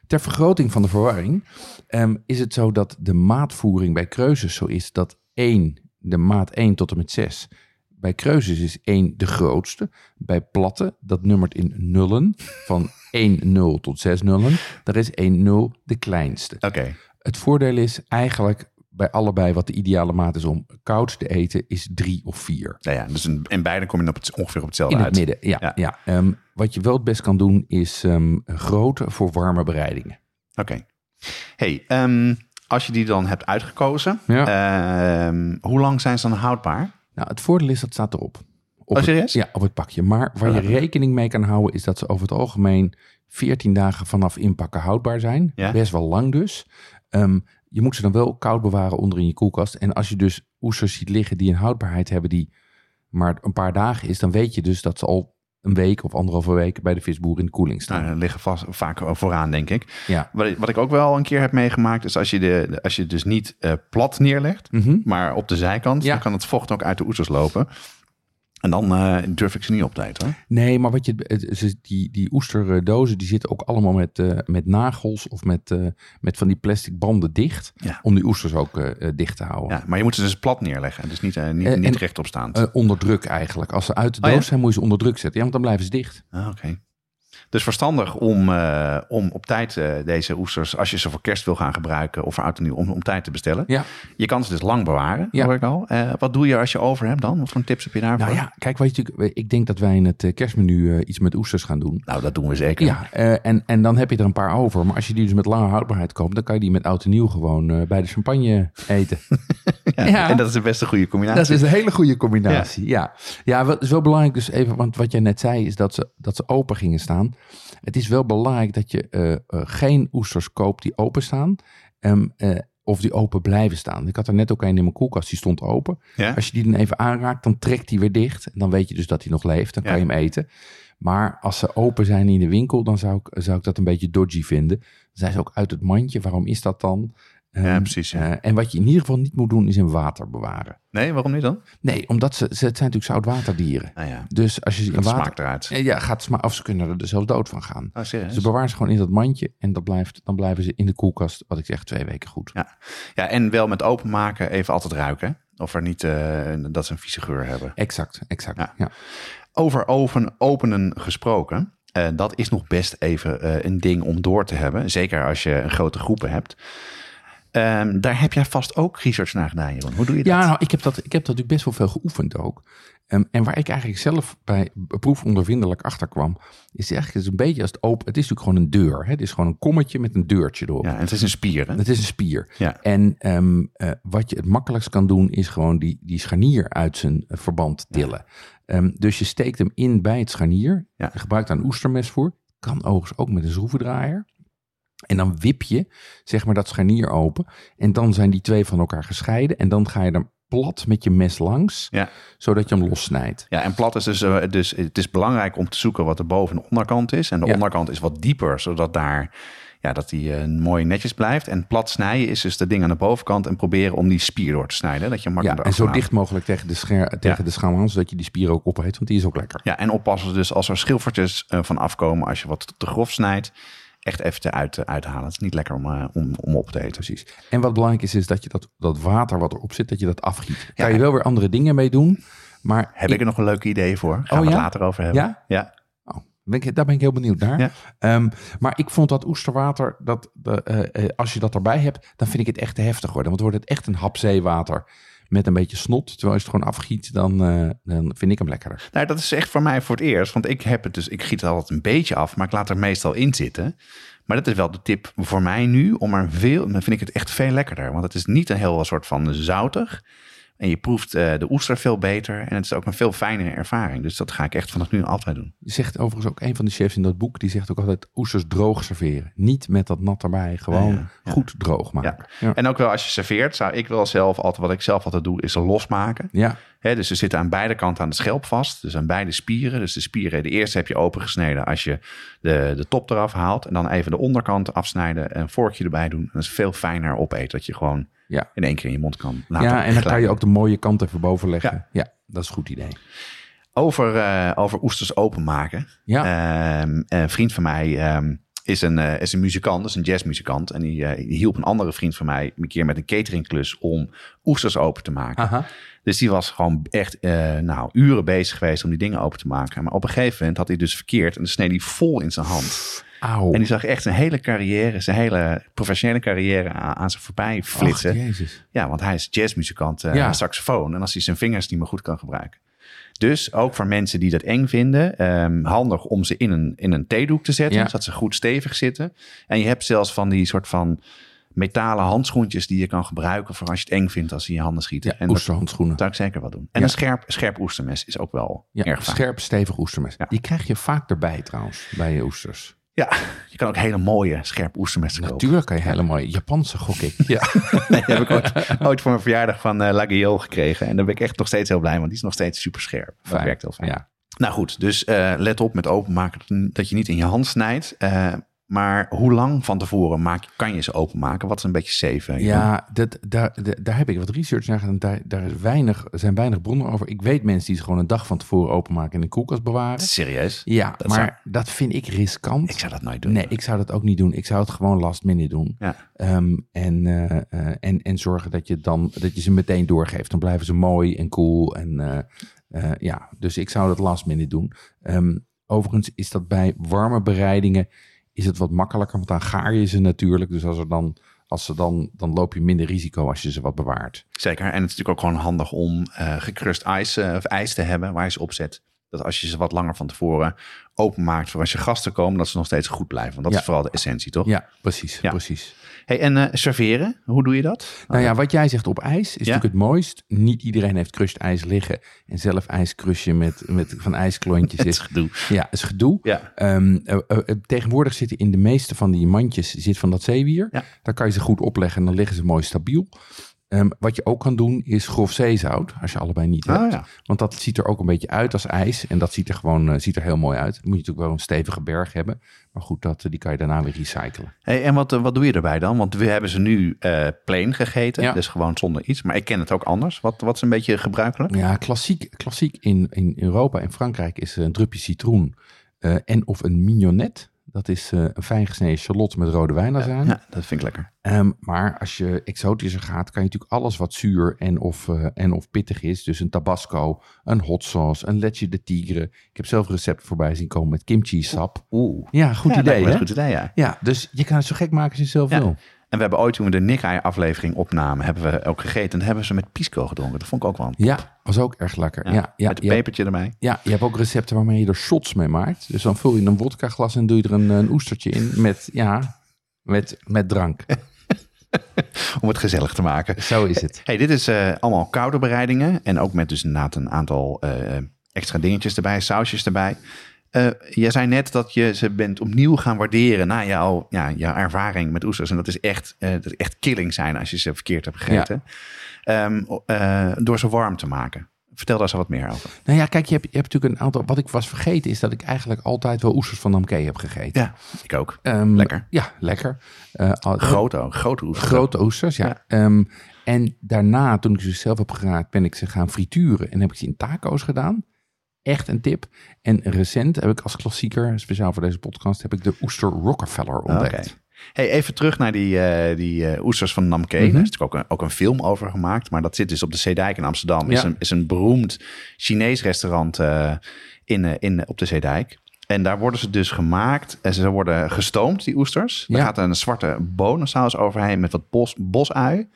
Ter vergroting van de verwarring um, is het zo dat de maatvoering bij kreuzes zo is dat 1, de maat 1 tot en met 6. Bij kreuzes is 1 de grootste. Bij platte, dat nummert in nullen, van 1 0 tot 6 nullen. Daar is 1 0 de kleinste. Oké. Het voordeel is eigenlijk bij allebei wat de ideale maat is om koud te eten, is 3 of 4. Nou ja, dus in, in beide kom je op het, ongeveer op hetzelfde In het uit. midden, ja. Ja. ja. Ehm, wat je wel het best kan doen, is um, grote voor warme bereidingen. Oké. Hey, ehm, als je die dan hebt uitgekozen, ehm, hoe lang zijn ze dan houdbaar? Nou, het voordeel is dat staat erop. Op Oh, serieus? Het, ja, op het pakje. Maar waar je rekening mee kan houden, is dat ze over het algemeen 14 dagen vanaf inpakken houdbaar zijn. Ja. Best wel lang dus. Ehm, je moet ze dan wel koud bewaren onder in je koelkast. En als je dus oesters ziet liggen die een houdbaarheid hebben die maar een paar dagen is, dan weet je dus dat ze al een week of anderhalve week bij de visboer in de koeling staan. Nou, liggen vast, vaak vooraan, denk ik. Ja. Wat, ik- wat ik ook wel een keer heb meegemaakt, is als je, de, de- als je dus niet eh, plat neerlegt, Mhm. maar op de zijkant, Ja. dan kan het vocht ook uit de oesters lopen. En dan eh, durf ik ze niet op te eten. Hoor. Nee, maar wat je, het- die, die oesterdozen die zitten ook allemaal met, eh, met nagels of met, eh, met van die plastic banden dicht. Ja. Om die oesters ook dicht te houden. Ja, maar je moet ze dus plat neerleggen, dus niet, niet, niet rechtop staand. Eh, onder druk eigenlijk. Als ze uit de Oh, doos ja? zijn, moet je ze onder druk zetten. Ja, want dan blijven ze dicht. Ah, Oké. Dus verstandig om, eh, om op tijd eh, deze oesters, als je ze voor kerst wil gaan gebruiken of voor oud en nieuw, om, om tijd te bestellen. Ja. Je kan ze dus lang bewaren, Ja. hoor ik al. Eh, wat doe je als je over hebt dan? Wat voor tips heb je daarvoor? Nou ja, kijk, weet je, ik denk dat wij in het kerstmenu iets met oesters gaan doen. Nou, dat doen we zeker. Ja, en, en dan heb je er een paar over. Maar als je die dus met lange houdbaarheid koopt, dan kan je die met oud en nieuw gewoon bij de champagne eten. Ja, Ja. En dat is de beste goede combinatie. Dat is een hele goede combinatie. Ja, ja. wat is wel belangrijk dus even, want wat jij net zei is dat ze, dat ze open gingen staan. Het is wel belangrijk dat je eh, eh, geen oesters koopt die open staan. Ehm, eh, of die open blijven staan. Ik had er net ook een in mijn koelkast, die stond open. Ja? Als je die dan even aanraakt, dan trekt die weer dicht. En dan weet je dus dat hij nog leeft. Dan kan Ja. je hem eten. Maar als ze open zijn in de winkel, dan zou ik, zou ik dat een beetje dodgy vinden. Dan zijn ze ook uit het mandje. Waarom is dat dan? Ja, Ehm, precies, ja. eh, en wat je in ieder geval niet moet doen, is in water bewaren. Nee, waarom niet dan? Nee, omdat ze, ze het zijn natuurlijk zoutwaterdieren. Nou ja, Dus als je ze in water... smaakt eruit. Ja, gaat sma of ze kunnen er dus zelfs dood van gaan. Oh, serieus? Ze bewaren ze gewoon in dat mandje en dat blijft, dan blijven ze in de koelkast, wat ik zeg, twee weken goed. Ja. ja, en wel met openmaken even altijd ruiken. Of er niet, eh, dat ze een vieze geur hebben. Exact, exact. Ja. Ja. Over oven, openen gesproken. eh, dat is nog best even eh, een ding om door te hebben. Zeker als je een grote groepen hebt. Ehm, daar heb jij vast ook research naar gedaan, Jeroen. Hoe doe je dat? Ja, nou, ik heb dat, ik heb dat natuurlijk best wel veel geoefend ook. Ehm, en waar ik eigenlijk zelf bij proefondervindelijk achter kwam, is eigenlijk is een beetje als het open. Het is natuurlijk gewoon een deur. Hè? Het is gewoon een kommetje met een deurtje erop. Ja, en het is een spier, hè? Het is een spier. Ja. En ehm, eh, wat je het makkelijkst kan doen, is gewoon die, die scharnier uit zijn eh, verband tillen. Dus je steekt hem in bij het scharnier. Ja. Je gebruikt daar een oestermes voor. Kan overigens ook met een schroevendraaier. En dan wip je, zeg maar, dat scharnier open. En dan zijn die twee van elkaar gescheiden. En dan ga je er plat met je mes langs, Ja. zodat je hem lossnijdt. Ja, en plat is dus, eh, dus het is belangrijk om te zoeken wat de boven- en de onderkant is. En de Ja. onderkant is wat dieper, zodat daar ja, dat die eh, mooi netjes blijft. En plat snijden is dus de ding aan de bovenkant en proberen om die spier door te snijden. Dat je Ja, makkelijk en zo dicht mogelijk tegen de, scher, tegen de schaam aan, zodat je die spier ook opeet, want die is ook lekker. Ja, en oppassen dus als er schilfertjes eh, van afkomen als je wat te grof snijdt. Echt even eruit uithalen. Het is niet lekker om, eh, om, om op te eten. Precies. En wat belangrijk is, is dat je dat, dat water wat erop zit, dat je dat afgiet. Daar Ja. kan je wel weer andere dingen mee doen, maar Heb ik er nog een leuk idee voor? Gaan Oh, we het ja? later over hebben. Ja? Ja. Oh, ben ik, daar ben ik heel benieuwd naar. Ja. Ehm, maar ik vond dat oesterwater, dat, de, eh, eh, als je dat erbij hebt, dan vind ik het echt te heftig worden. Want wordt het echt een hap zeewater met een beetje snot. Terwijl je het gewoon afgiet, dan, eh, dan vind ik hem lekkerder. Nou, dat is echt voor mij voor het eerst. Want ik heb het dus, ik giet het altijd een beetje af, maar ik laat er meestal in zitten. Maar dat is wel de tip voor mij nu, om er veel, dan vind ik het echt veel lekkerder. Want het is niet een heel soort van zoutig. En je proeft eh, de oester veel beter. En het is ook een veel fijnere ervaring. Dus dat ga ik echt vanaf nu altijd doen. Zegt overigens ook een van de chefs in dat boek, die zegt ook altijd oesters droog serveren. Niet met dat nat erbij, gewoon Ja, ja. goed droog maken. Ja. En ook wel als je serveert, zou ik wel zelf altijd, wat ik zelf altijd doe, is losmaken. Ja. Hè, dus ze zitten aan beide kanten aan de schelp vast. Dus aan beide spieren. Dus de spieren, de eerste heb je opengesneden als je de, de top eraf haalt. En dan even de onderkant afsnijden en een vorkje erbij doen. En dat is veel fijner opeten. Dat je gewoon Ja. in één keer in je mond kan laten ja, en dan kan je ook de mooie kant even boven leggen. Ja. Ja, dat is een goed idee. Over, eh, over oesters openmaken. Ja. Ehm, een vriend van mij ehm, is, een, eh, is een muzikant, dus een jazzmuzikant. En die, eh, die hielp een andere vriend van mij een keer met een cateringklus om oesters open te maken. Aha. Dus die was gewoon echt nou, uren bezig geweest om die dingen open te maken. Maar op een gegeven moment had hij dus verkeerd en dan sneed hij vol in zijn hand. Auw. En die zag echt zijn hele carrière, zijn hele professionele carrière aan, aan zijn voorbij flitsen. Ach, jezus. Ja, want hij is jazzmuzikant, Ja. saxofoon. En als hij zijn vingers niet meer goed kan gebruiken. Dus ook voor mensen die dat eng vinden, ehm, handig om ze in een, in een theedoek te zetten, Ja. zodat ze goed stevig zitten. En je hebt zelfs van die soort van metalen handschoentjes die je kan gebruiken voor als je het eng vindt als ze in je handen schieten. Ja, en dat oesterhandschoenen. zou ik zeker wel doen. En Ja. een scherp, scherp oestermes is ook wel Ja, erg fijn. scherp, stevig oestermes. Die krijg je vaak erbij trouwens, bij je oesters. Ja, je kan ook hele mooie scherp oestermessen kopen. Natuurlijk kan je hele mooie Japanse, gok ik. Ja. Nee, die heb ik ooit, ooit voor mijn verjaardag van eh La Guillaume gekregen. En daar ben ik echt nog steeds heel blij, want die is nog steeds super scherp. Dat werkt heel fijn. Ja. Nou goed, dus eh, let op met openmaken dat je niet in je hand snijdt. Eh, maar hoe lang van tevoren maak, kan je ze openmaken? Wat is een beetje safe? Jeroen? Ja, dat, daar, daar- heb ik wat research naar gedaan. Daar, daar is weinig, zijn weinig bronnen over. Ik weet mensen die ze gewoon een dag van tevoren openmaken en in de koelkast bewaren. Serieus? Ja, Dat maar zou- dat vind ik riskant. Ik zou dat nooit doen. Nee, ik zou dat ook niet doen. Ik zou het gewoon last minute doen. Ja. Ehm, en, eh, eh, en, en zorgen dat je, dan, dat je ze meteen doorgeeft. Dan blijven ze mooi en cool. En, eh, ja, dus ik zou dat last minute doen. Ehm, overigens is dat bij warme bereidingen is het wat makkelijker. Want dan gaar je ze natuurlijk. Dus als, er dan, als ze dan, dan loop je minder risico als je ze wat bewaart. Zeker. En het is natuurlijk ook gewoon handig om gekrust ijs, eh, of ijs te hebben waar je ze op zet. Dat als je ze wat langer van tevoren openmaakt voor als je gasten komen, dat ze nog steeds goed blijven. Want dat Ja. is vooral de essentie, toch? Ja, precies. Ja. precies. Hey, en eh, serveren, hoe doe je dat? Nou ja, wat jij zegt op ijs is natuurlijk het mooist. Niet iedereen heeft crushed ijs liggen. En zelf ijs crushen met, met van ijsklontjes. Het is, gedoe. ja, is gedoe. Ja. Eh, tegenwoordig zitten in de meeste van die mandjes zit van dat zeewier. Ja. Daar kan je ze goed opleggen en dan liggen ze mooi stabiel. Ehm, wat je ook kan doen is grof zeezout, als je allebei niet Ah, hebt. ja. Want dat ziet er ook een beetje uit als ijs. En dat ziet er gewoon eh, ziet er heel mooi uit. Moet je natuurlijk wel een stevige berg hebben. Maar goed, dat, eh, die kan je daarna weer recyclen. Hey, en wat, eh, wat doe je erbij dan? Want we hebben ze nu plain gegeten, Ja. dus gewoon zonder iets. Maar ik ken het ook anders. Wat, wat is een beetje gebruikelijk? Ja, klassiek, klassiek in, in Europa en Frankrijk is een drupje citroen en of een mignonette. Dat is eh, een fijn gesneden shallot met rode wijnazijn. Ja, dat vind ik lekker. Ehm, maar als je exotischer gaat, kan je natuurlijk alles wat zuur en of, eh, en of pittig is. Dus een tabasco, een hot sauce, een leche de tigre. Ik heb zelf recepten voorbij zien komen met kimchi sap. Oeh. Ja, goed Ja, idee hè? een goed idee, ja. Ja, dus je kan het zo gek maken als je zelf Ja. wil. En we hebben ooit, toen we de Nikkei aflevering opnamen, hebben we ook gegeten. En dat hebben ze met pisco gedronken. Dat vond ik ook wel. Ja, was ook erg lekker. Ja, ja, met een pepertje erbij. ja, je hebt ook recepten waarmee je er shots mee maakt. Dus dan vul je een wodka glas en doe je er een, een oestertje in met, ja, met, met drank. Om het gezellig te maken. Zo is het. Hey, dit is eh, allemaal koude bereidingen. En ook met dus inderdaad een aantal eh, extra dingetjes erbij, sausjes erbij. Eh jij zei net dat je ze bent opnieuw gaan waarderen na jouw, ja, jouw ervaring met oesters. En dat is echt, eh, dat is echt killing zijn als je ze verkeerd hebt gegeten. Ehm, eh, door ze warm te maken. Vertel daar eens wat meer over. Nou ja, kijk, je hebt, je hebt natuurlijk een aantal... Wat ik was vergeten is dat ik eigenlijk altijd wel oesters van Namke heb gegeten. Ja, ik ook. Ehm, Lekker. Ja, lekker. Eh, al- Grote, grote oesters. Grote oesters, ja. Ja. Ehm, en daarna, toen ik ze zelf heb geraakt, ben ik ze gaan frituren. En heb ik ze in taco's gedaan. Echt een tip. En recent heb ik als klassieker, speciaal voor deze podcast, heb ik de oester Rockefeller ontdekt. Hey, even terug naar die, eh, die eh, oesters van Namke. Mhm. Daar is natuurlijk ook een, ook een film over gemaakt. Maar dat zit dus op de Zeedijk in Amsterdam. Is, Ja. een, is een beroemd Chinees restaurant eh, in, in, op de Zeedijk. En daar worden ze dus gemaakt. En ze worden gestoomd, die oesters. Er Ja. gaat een zwarte bonensaus overheen met wat bos, bosui.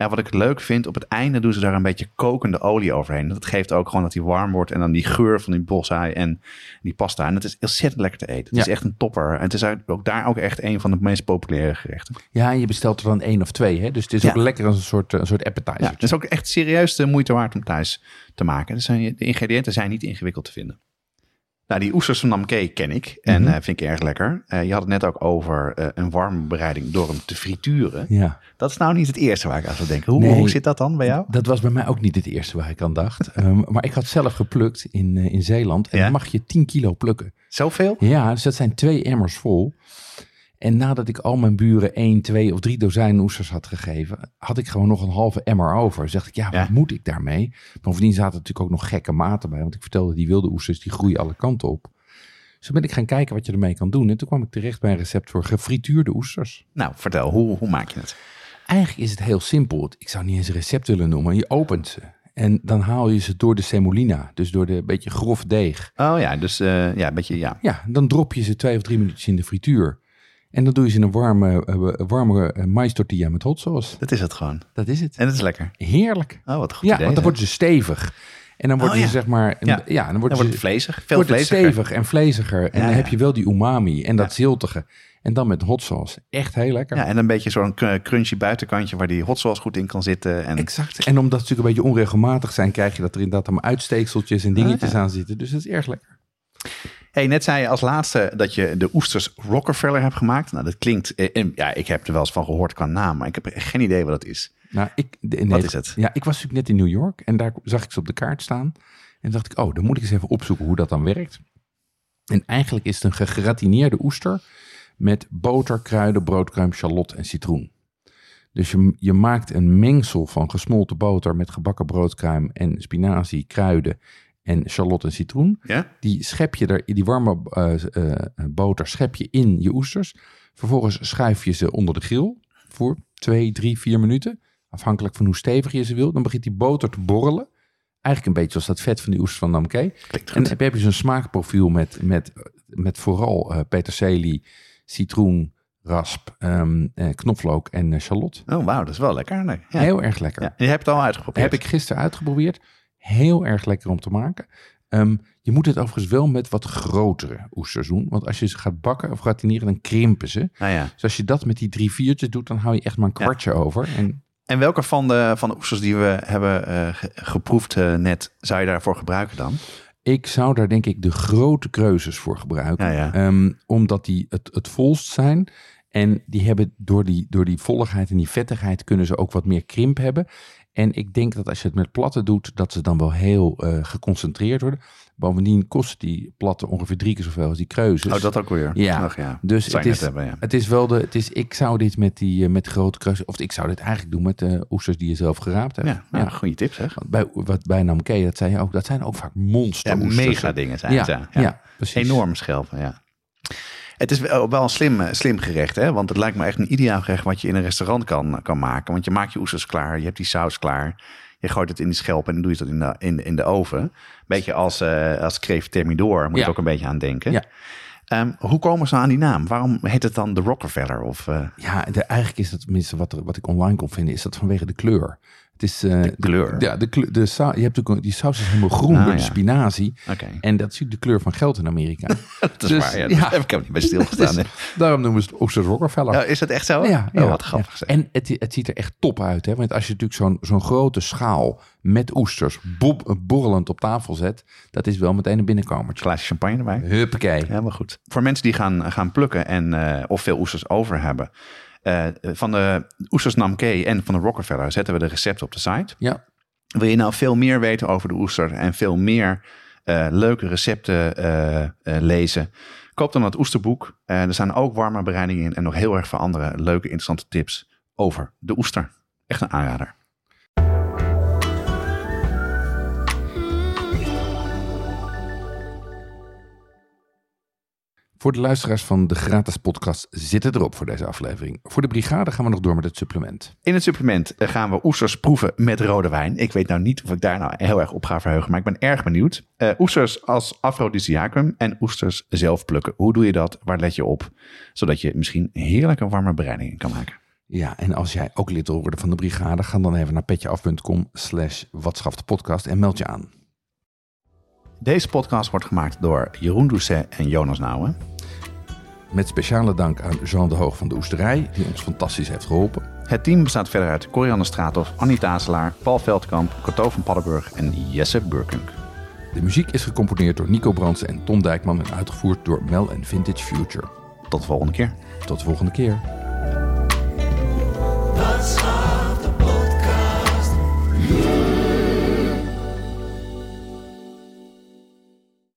En wat ik leuk vind, op het einde doen ze daar een beetje kokende olie overheen. Dat geeft ook gewoon dat die warm wordt. En dan die geur van die bosui en die pasta. En het is ontzettend lekker te eten. Het Ja. is echt een topper. En het is ook daar ook echt een van de meest populaire gerechten. Ja, en je bestelt er dan één of twee. Hè? Dus het is Ja. ook lekker als een soort, een soort appetizer. Ja, het is ook echt serieus de moeite waard om thuis te maken. De ingrediënten zijn niet ingewikkeld te vinden. Nou, die oesters van Namke ken ik en Mhm. eh, vind ik erg lekker. Eh, je had het net ook over eh, een warme bereiding door hem te frituren. ja. Dat is nou niet het eerste waar ik aan zou denken. Hoe, Nee. hoe zit dat dan bij jou? Dat was bij mij ook niet het eerste waar ik aan dacht. Ehm, maar ik had zelf geplukt in, in Zeeland. En Ja? dan mag je 10 kilo plukken. Zoveel? Ja, dus dat zijn twee emmers vol. En nadat ik al mijn buren één, twee of drie dozijn oesters had gegeven, had ik gewoon nog een halve emmer over. Dacht ik, ja, wat Ja. moet ik daarmee? Bovendien zaten natuurlijk ook nog gekke maten bij. Want ik vertelde, die wilde oesters, die groeien alle kanten op. Dus toen ben ik gaan kijken wat je ermee kan doen. En toen kwam ik terecht bij een recept voor gefrituurde oesters. Nou, vertel, hoe, hoe maak je het? Eigenlijk is het heel simpel. Ik zou niet eens een recept willen noemen. Je opent ze. En dan haal je ze door de semolina. Dus door de beetje grof deeg. Oh ja, dus eh, ja, een beetje, ja. Ja, dan drop je ze twee of drie minuutjes in de frituur. En dan doe je ze in een warme, eh, warme eh, mais tortilla met hot sauce. Dat is het gewoon. Dat is het. En het is lekker. Heerlijk. Oh, wat een goed Ja, idee. want dan hè? worden ze stevig. En dan worden Oh, ze zeg maar... Ja. ja. dan wordt het ze vlezig. Veel wordt het vleziger. stevig en vleziger. En Ja, dan heb je wel die umami en dat ziltige. En dan met hot sauce. Echt heel lekker. Ja, en een beetje zo'n crunchy buitenkantje waar die hot sauce goed in kan zitten. En Exact. En omdat ze natuurlijk een beetje onregelmatig zijn, krijg je dat er inderdaad allemaal uitsteekseltjes en dingetjes Ah, ja. aan zitten. Dus dat is erg lekker. Hey, net zei je als laatste dat je de oesters Rockefeller hebt gemaakt. Nou, dat klinkt... eh, ja, ik heb er wel eens van gehoord qua naam, maar ik heb geen idee wat het is. Nou, ik, nee, Wat is het? Ja, ik was natuurlijk net in New York en daar zag ik ze op de kaart staan. En dacht ik, oh, dan moet ik eens even opzoeken hoe dat dan werkt. En eigenlijk is het een gegratineerde oester met boter, kruiden, broodkruim, shallot en citroen. Dus je, je maakt een mengsel van gesmolten boter met gebakken broodkruim en spinazie, kruiden en shallot en citroen. Ja? Die schep je er, die warme eh, eh, boter schep je in je oesters. Vervolgens schuif je ze onder de grill voor twee, drie, vier minuten. Afhankelijk van hoe stevig je ze wil. Dan begint die boter te borrelen. Eigenlijk een beetje zoals dat vet van die oesters van Namke. En dan heb je zo'n smaakprofiel met, met, met vooral eh peterselie, citroen, rasp, ehm, eh, knoflook en shallot. Oh, wauw, dat is wel lekker. Nee. Ja. Heel erg lekker. Ja, je hebt het al uitgeprobeerd. Heb ik gisteren uitgeprobeerd. Heel erg lekker om te maken. Ehm, je moet het overigens wel met wat grotere oesters doen. Want als je ze gaat bakken of gratineren, dan krimpen ze. Nou ja. Dus als je dat met die drie viertjes doet, dan hou je echt maar een Ja. kwartje over. En En welke van de, van de oesters die we hebben eh, ge- geproefd eh, net, zou je daarvoor gebruiken dan? ik zou daar denk ik de grote keuzes voor gebruiken. Ja. Ehm, omdat die het, het volst zijn. En die hebben door die, door die volligheid en die vettigheid kunnen ze ook wat meer krimp hebben. En ik denk dat als je het met platten doet, dat ze dan wel heel eh, geconcentreerd worden. Bovendien kosten die platten ongeveer drie keer zoveel als die kreuzes. Oh, dat ook weer. Ja. Ach, ja. Dus het is, net hebben, ja. het is wel de. Het is, ik zou dit met die eh, met grote kreuzes. Of ik zou dit eigenlijk doen met de oesters die je zelf geraapt hebt. Ja, ja, goede tip zeg. Bij, wat bij Namke, dat zei je ook. Dat zijn ook vaak monster. Ja, mega dingen zijn Ja, het. ja, Ja, precies. Enorm schelpen, ja. Het is wel een slim, eh, slim gerecht, hè? Want het lijkt me echt een ideaal gerecht wat je in een restaurant kan, kan maken. Want je maakt je oesters klaar, je hebt die saus klaar. Je gooit het in die schelp en dan doe je dat in de, in, in de oven. Beetje als, eh als kreeft thermidor, moet Ja. je ook een beetje aan denken. Ja. Ehm, hoe komen ze aan die naam? Waarom heet het dan de Rockefeller? Of, eh, Ja, de, eigenlijk is dat tenminste wat, er, wat ik online kon vinden, is dat vanwege de kleur. Het is, eh, de kleur? ja, de kleur. De je hebt ook, die saus is helemaal groen Ah, door de spinazie. En dat is natuurlijk de kleur van geld in Amerika. dat is dus, waar. Ja, heb ik ook niet bij stilgestaan. Dus daarom noemen ze het Oesters Rockefeller. is dat echt zo? Ja, Oh, wat grappig. En het, het ziet er echt top uit. Hè? Want als je natuurlijk zo'n zo'n grote schaal met oesters bob, borrelend op tafel zet, dat is wel meteen een binnenkomertje. glaasje champagne erbij. Huppakee. Helemaal goed. Voor mensen die gaan, gaan plukken en eh, of veel oesters over hebben. Eh, van de oesters Namke en van de Rockefeller zetten we de recepten op de site. Ja, Wil je nou veel meer weten over de oester en veel meer eh, leuke recepten eh, eh, lezen? Koop dan het oesterboek. Eh, er staan ook warme bereidingen in en nog heel erg veel andere leuke, interessante tips over de oester. Echt een aanrader. Voor de luisteraars van de gratis podcast zit het erop voor deze aflevering. Voor de brigade gaan we nog door met het supplement. In het supplement eh, gaan we oesters proeven met rode wijn. Ik weet nou niet of ik daar nou heel erg op ga verheugen, maar ik ben erg benieuwd. Eh, oesters als afrodisiacum en oesters zelf plukken. Hoe doe je dat? Waar let je op? Zodat je misschien heerlijke warme bereidingen kan maken. Ja, en als jij ook lid wil worden van de brigade, ga dan even naar petjeaf.com slash podcast en meld je aan. Deze podcast wordt gemaakt door Jeroen Doucet en Jonas Nouwen. Met speciale dank aan Jean de Hoog van de Oesterij, die ons fantastisch heeft geholpen. Het team bestaat verder uit Corianne Straathoff, Annie Tazelaar, Paul Veldkamp, Coto van Paddenburg en Jesse Burkunk. De muziek is gecomponeerd door Nico Brandsen en Tom Dijkman en uitgevoerd door Mel en Vintage Future. Tot de volgende keer. Tot de volgende keer.